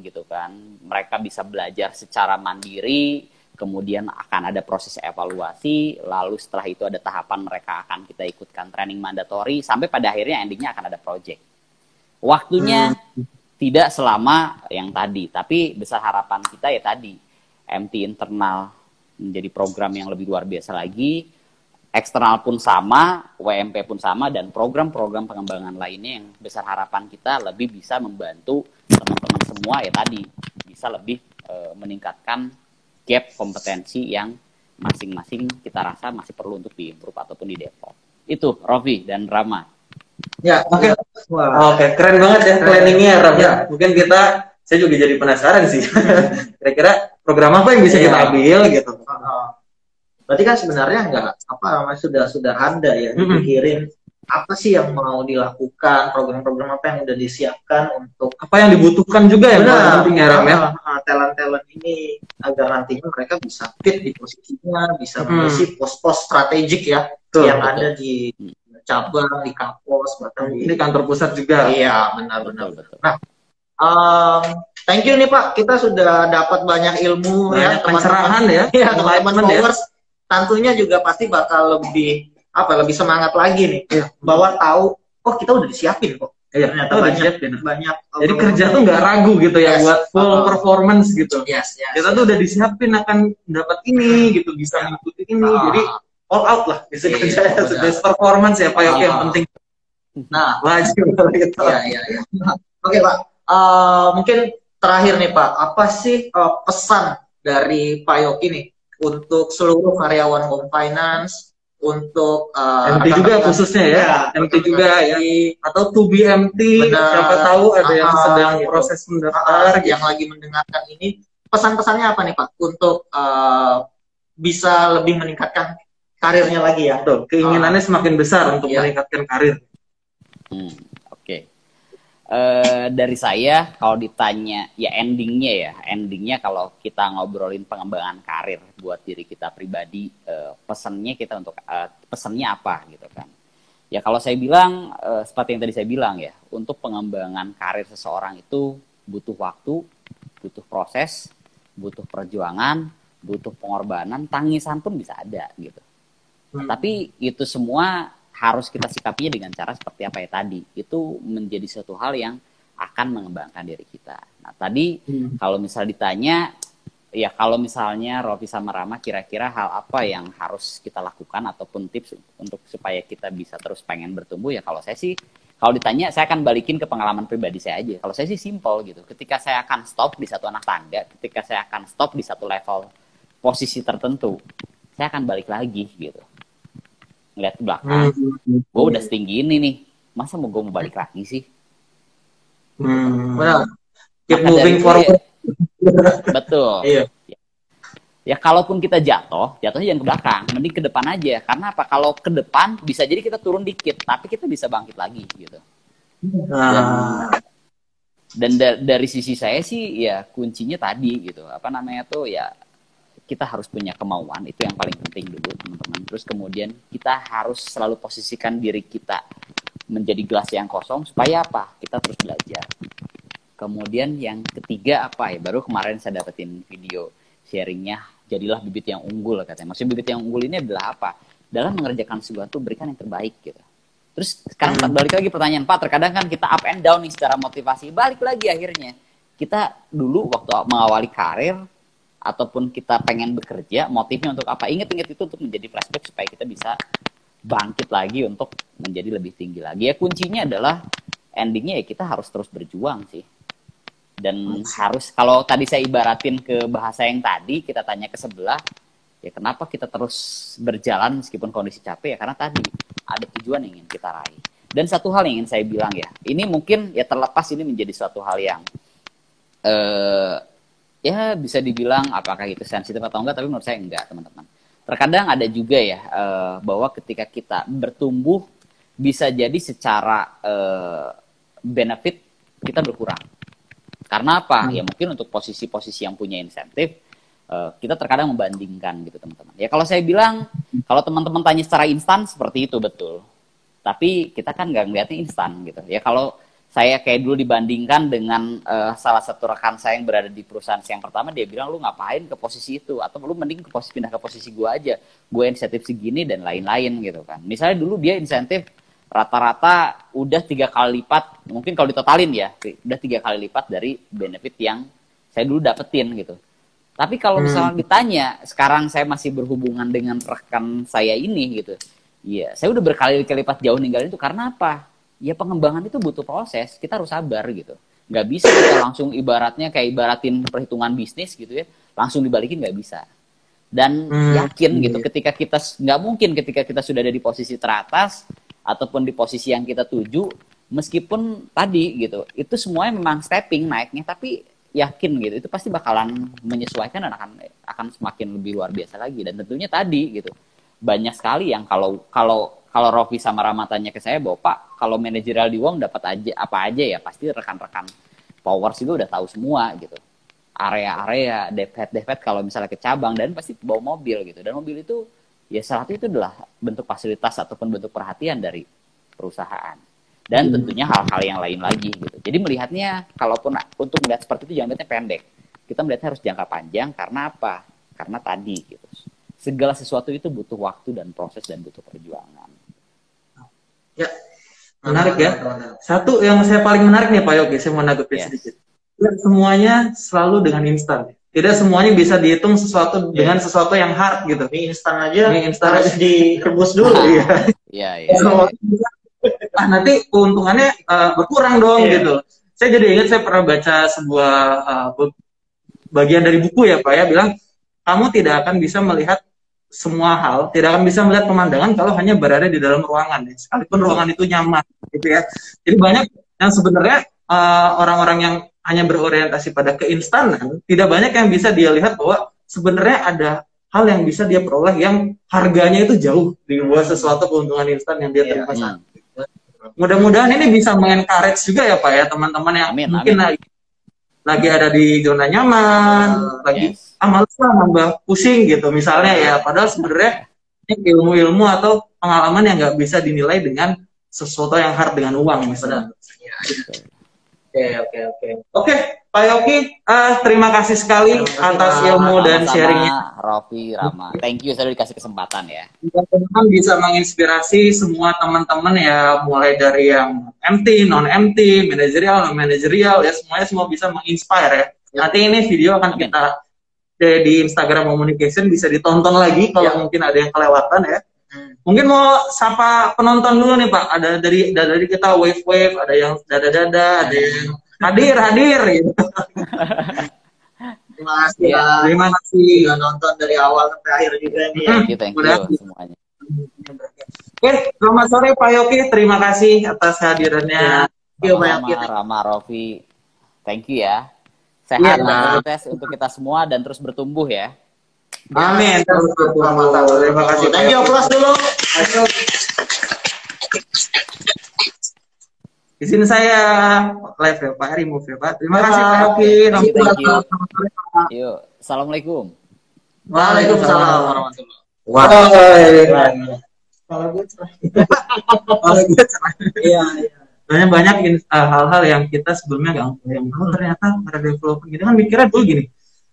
gitu kan. Mereka bisa belajar secara mandiri, kemudian akan ada proses evaluasi, lalu setelah itu ada tahapan mereka akan kita ikutkan training mandatory, sampai pada akhirnya endingnya akan ada project. Waktunya tidak selama yang tadi, tapi besar harapan kita ya tadi, MT internal menjadi program yang lebih luar biasa lagi, eksternal pun sama, WMP pun sama, dan program-program pengembangan lainnya yang besar harapan kita lebih bisa membantu teman-teman semua ya tadi bisa lebih eh, meningkatkan gap kompetensi yang masing-masing kita rasa masih perlu untuk diimprove ataupun di develop. Itu Rofi dan Rama. Ya, Oke. Wah. Oke, keren banget ya planningnya Ram ya. Ya. Mungkin kita, saya juga jadi penasaran sih. Kira-kira program apa yang bisa Iya. kita ambil gitu. Uh, Berarti kan sebenarnya nggak apa namanya sudah sudah ada ya dipikirin apa sih yang mau dilakukan program-program apa yang udah disiapkan untuk Apa yang dibutuhkan juga yang paling penting ya Ram ya. talent talent ini agar nantinya mereka bisa fit di posisinya bisa Hmm. mengisi pos-pos strategik ya Betul, yang betul. ada di cabang di kapos bahkan di Ini kantor pusat juga. iya benar-benar betul. Um, thank you nih Pak, kita sudah dapat banyak ilmu Banyak ya, pencerahan ya. Ya, teman-teman ya. Tentunya juga pasti bakal lebih apa lebih semangat lagi nih Iya. bahwa tahu oh kita udah disiapin kok. Iya, Ternyata udah banyak siapin. banyak Jadi kerja tuh nggak ragu gitu ya Yes. buat full Uh-uh. performance gitu. Yes, yes. Kita tuh udah disiapin akan dapat ini gitu, bisa mengikuti ini. Ah. Jadi all out lah bisa Iya, kerja benar. best performance ya Pak Yoki yang Ah. penting Nah, wajib gitu. Iya, iya, iya. Oke, Pak. Eh, mungkin terakhir nih, Pak. Apa sih eh, pesan dari Pak Yoki nih untuk seluruh karyawan Home Finance, untuk eh, MT juga khususnya ya, Iya, MT juga ya. Atau to be MT, Benar. siapa tahu ada yang Ah, sedang gitu. proses mendaftar gitu. yang lagi mendengarkan ini, pesan-pesannya apa nih, Pak? Untuk eh, bisa lebih meningkatkan karirnya lagi ya. Betul, keinginannya semakin besar untuk Iya. meningkatkan karir. Hmm, Eh, dari saya kalau ditanya ya endingnya ya endingnya kalau kita ngobrolin pengembangan karir buat diri kita pribadi eh, pesannya kita untuk eh, pesannya apa gitu kan ya kalau saya bilang eh, seperti yang tadi saya bilang ya untuk pengembangan karir seseorang itu butuh waktu butuh proses butuh perjuangan butuh pengorbanan tangisan pun bisa ada gitu Hmm. tapi itu semua harus kita sikapinya dengan cara seperti apa ya tadi. Itu menjadi suatu hal yang akan mengembangkan diri kita. Nah, tadi kalau misal ditanya, ya kalau misalnya Rofi sama Rama kira-kira hal apa yang harus kita lakukan ataupun tips untuk supaya kita bisa terus pengen bertumbuh ya kalau saya sih kalau ditanya saya akan balikin ke pengalaman pribadi saya aja. Kalau saya sih simple gitu. Ketika saya akan stop di satu anak tangga, ketika saya akan stop di satu level posisi tertentu, saya akan balik lagi gitu. Ngeliat ke belakang, gue udah setinggi ini nih, masa mau gue mau balik lagi sih? Hmm. Benar. Keep Maka moving forward. ya- betul. Iya. Ya kalaupun kita jatuh, jatuhnya jangan ke belakang, mending ke depan aja. Karena apa? Kalau ke depan bisa jadi kita turun dikit, tapi kita bisa bangkit lagi gitu. Nah, dan da- dari sisi saya sih ya kuncinya tadi gitu apa namanya tuh ya kita harus punya kemauan itu yang paling penting dulu teman-teman. Terus kemudian kita harus selalu posisikan diri kita menjadi gelas yang kosong supaya apa? Kita terus belajar. Kemudian yang ketiga apa? Ya baru kemarin saya dapetin video sharingnya jadilah bibit yang unggul katanya. Maksudnya bibit yang unggul ini adalah apa? Dalam mengerjakan sesuatu berikan yang terbaik gitu. Terus sekarang Pak, balik lagi pertanyaan Pak terkadang kan kita up and down nih secara motivasi. Balik lagi akhirnya. Kita dulu waktu mengawali karir ataupun kita pengen bekerja motifnya untuk apa? Ingat-ingat itu untuk menjadi flashback supaya kita bisa bangkit lagi untuk menjadi lebih tinggi lagi. Ya kuncinya adalah endingnya ya kita harus terus berjuang sih. Dan harus kalau tadi saya ibaratin ke bahasa yang tadi kita tanya ke sebelah ya kenapa kita terus berjalan meskipun kondisi capek? Ya karena tadi ada tujuan yang ingin kita raih. Dan satu hal yang ingin saya bilang ya ini mungkin ya terlepas ini menjadi suatu hal yang eh ya bisa dibilang apakah itu sensitif atau enggak tapi menurut saya enggak teman-teman. Terkadang ada juga ya eh, bahwa ketika kita bertumbuh bisa jadi secara eh, benefit kita berkurang. Karena apa? Ya mungkin untuk posisi-posisi yang punya insentif eh, kita terkadang membandingkan gitu teman-teman. Ya kalau saya bilang kalau teman-teman tanya secara instan seperti itu betul. Tapi kita kan nggak ngeliatnya instan gitu. Ya kalau saya kayak dulu dibandingkan dengan eh, salah satu rekan saya yang berada di perusahaan yang pertama dia bilang lu ngapain ke posisi itu? Atau lu mending ke posisi pindah ke posisi gua aja. Gue insentif segini dan lain-lain gitu kan. Misalnya dulu dia insentif rata-rata udah tiga kali lipat mungkin kalau ditotalin ya udah tiga kali lipat dari benefit yang saya dulu dapetin gitu. Tapi kalau misalnya ditanya sekarang saya masih berhubungan dengan rekan saya ini gitu Iya, saya udah berkali-kali lipat jauh ninggalin itu karena apa? Ya pengembangan itu butuh proses, kita harus sabar gitu. Nggak bisa kita langsung ibaratnya kayak ibaratin perhitungan bisnis gitu ya, langsung dibalikin nggak bisa. Dan Hmm, yakin iya. gitu ketika kita nggak mungkin ketika kita sudah ada di posisi teratas ataupun di posisi yang kita tuju, meskipun tadi gitu, itu semuanya memang stepping naiknya, tapi yakin gitu, itu pasti bakalan menyesuaikan dan akan akan semakin lebih luar biasa lagi. Dan tentunya tadi gitu, banyak sekali yang kalau kalau kalau Rofi sama Rama tanya ke saya bahwa Pak kalau manajerial di Wong dapat aja apa aja ya? Pasti rekan-rekan Powers juga udah tahu semua gitu. Area-area depet depet kalau misalnya ke cabang dan pasti bawa mobil gitu. Dan mobil itu ya salah satu itu adalah bentuk fasilitas ataupun bentuk perhatian dari perusahaan. Dan tentunya hal-hal yang lain lagi gitu. Jadi melihatnya kalaupun untuk melihat seperti itu jangan melihatnya pendek. Kita melihatnya harus jangka panjang karena apa? Karena tadi gitu. Segala sesuatu itu butuh waktu dan proses dan butuh perjuangan Ya, menarik ya. Satu yang saya paling menarik nih Pak Yogi, saya mau nanggepin sedikit. Tidak semuanya selalu dengan instan. Tidak semuanya bisa dihitung sesuatu dengan sesuatu yang hard gitu. Mie instan aja Mie instan harus direbus dulu Iya. iya iya Semua bisa. Ah, nanti keuntungannya eh, berkurang dong Iya. gitu. Saya jadi ingat saya pernah baca sebuah be- bagian dari buku ya Pak ya bilang kamu tidak akan bisa melihat semua hal, tidak akan bisa melihat pemandangan kalau hanya berada di dalam ruangan, ya. sekalipun ruangan itu nyaman, gitu ya. Jadi banyak yang sebenarnya eh, orang-orang yang hanya berorientasi pada keinstanan, tidak banyak yang bisa dia lihat bahwa sebenarnya ada hal yang bisa dia peroleh yang harganya itu jauh di bawah sesuatu keuntungan instan yang dia Iya. terima saat Hmm. Mudah-mudahan ini bisa mengencourage juga ya Pak ya teman-teman yang Amin, mungkin amin. lagi lagi ada di zona nyaman, lagi Yes. ah males lah nambah pusing gitu misalnya ya. Padahal sebenarnya ini ilmu-ilmu atau pengalaman yang nggak bisa dinilai dengan sesuatu yang hard dengan uang misalnya. Oke, oke, oke. Oke, Pak Yogi, eh, terima kasih sekali Terima kasih, atas Pak. ilmu dan sharingnya. Rofi Rama thank you sudah dikasih kesempatan ya Teman-teman bisa menginspirasi semua teman-teman ya, mulai dari yang MT, non MT, manajerial, non manajerial ya, semuanya semua bisa menginspire ya. Nanti ini video akan Amin. kita di, di Instagram Communication bisa ditonton lagi kalau Ya. mungkin ada yang kelewatan ya. Hmm. Mungkin mau sapa penonton dulu nih Pak. Ada dari dari kita wave wave, ada yang dada dada, ada yang hadir hadir. Gitu. Terima kasih Iya. ya. Terima kasih. Sudah nonton dari awal sampai akhir juga nih. ya. thank you thank you semuanya Oke, selamat sore Pak Yogi. Terima kasih atas kehadirannya. Thank you, Pak. Rama Rofi thank you ya sehat Iya. dan sukses untuk kita semua dan terus bertumbuh ya Amin. Terus. Terima kasih. Thank you, applause dulu. Ayo. Izin saya live ya Pak, remove ya Pak. Terima kasih Pak you. Yuk, assalamualaikum. Waalaikumsalam warahmatullahi Wah. wabarakatuh. Kalau gue cerah. Kalau gue cerah. Iya, iya. Banyak banyak uh, hal-hal yang kita sebelumnya nggak yang oh, ternyata para developer gitu kan mikirnya dulu gini.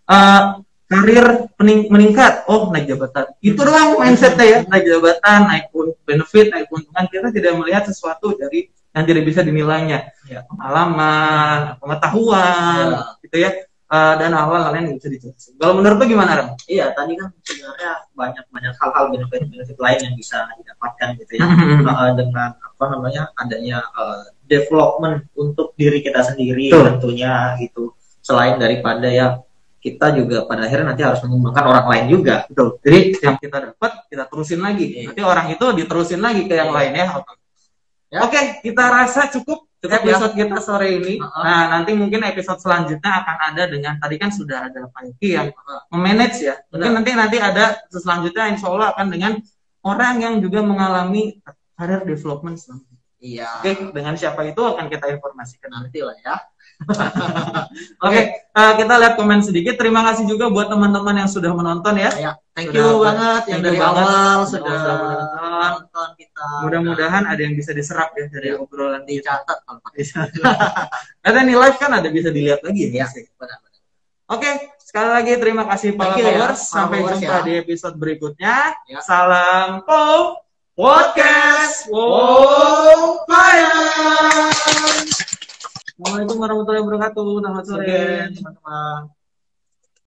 uh, karir pening- meningkat, oh naik jabatan. Itu doang mindsetnya ya, naik jabatan, naik benefit, naik keuntungan. Kita tidak melihat sesuatu dari yang tidak bisa dinilainya. Ya. Pengalaman, pengetahuan, Ya. gitu ya. Uh, dan hal-hal lain yang bisa dijelasin. Kalau menurut lu gimana, Ram? Iya, tadi kan sebenarnya banyak banyak hal-hal benefit-benefit lain yang bisa didapatkan gitu ya. Uh, dengan apa namanya adanya uh, development untuk diri kita sendiri Betul. tentunya gitu. Selain daripada ya kita juga pada akhirnya nanti harus mengembangkan orang lain juga. Betul. Jadi yang kita dapat kita terusin lagi. Iya. Nanti orang itu diterusin lagi ke yang Iya. lain ya. Oke. Ya. Oke, kita rasa cukup Cukup ya. episode kita sore ini. Uh-uh. Nah, nanti mungkin episode selanjutnya akan ada dengan tadi kan sudah ada Pak Yuki yang memanage ya. Mungkin nanti nanti ada selanjutnya insya Allah akan dengan orang yang juga mengalami career development selanjutnya. Iya. Oke, dengan siapa itu akan kita informasikan. Nanti lah ya. Oke, eh, kita lihat komen sedikit. Terima kasih juga buat teman-teman yang sudah menonton ya. Ya, thank Sudah, you banget yang dari banget. awal sudah sudah menonton. nonton kita. Mudah-mudahan ada yang bisa diserap ya dari Ya. obrolan dicatat kalau pakai. Karena ini live kan ada bisa dilihat lagi Ya, ya. benar. Oke, sekali lagi terima kasih para ya, followers. para Sampai followers jumpa ya. di episode berikutnya. Ya. Salam Pop Podcast. Wow, fire. Assalamualaikum warahmatullahi wabarakatuh. Selamat sore. Teman-teman.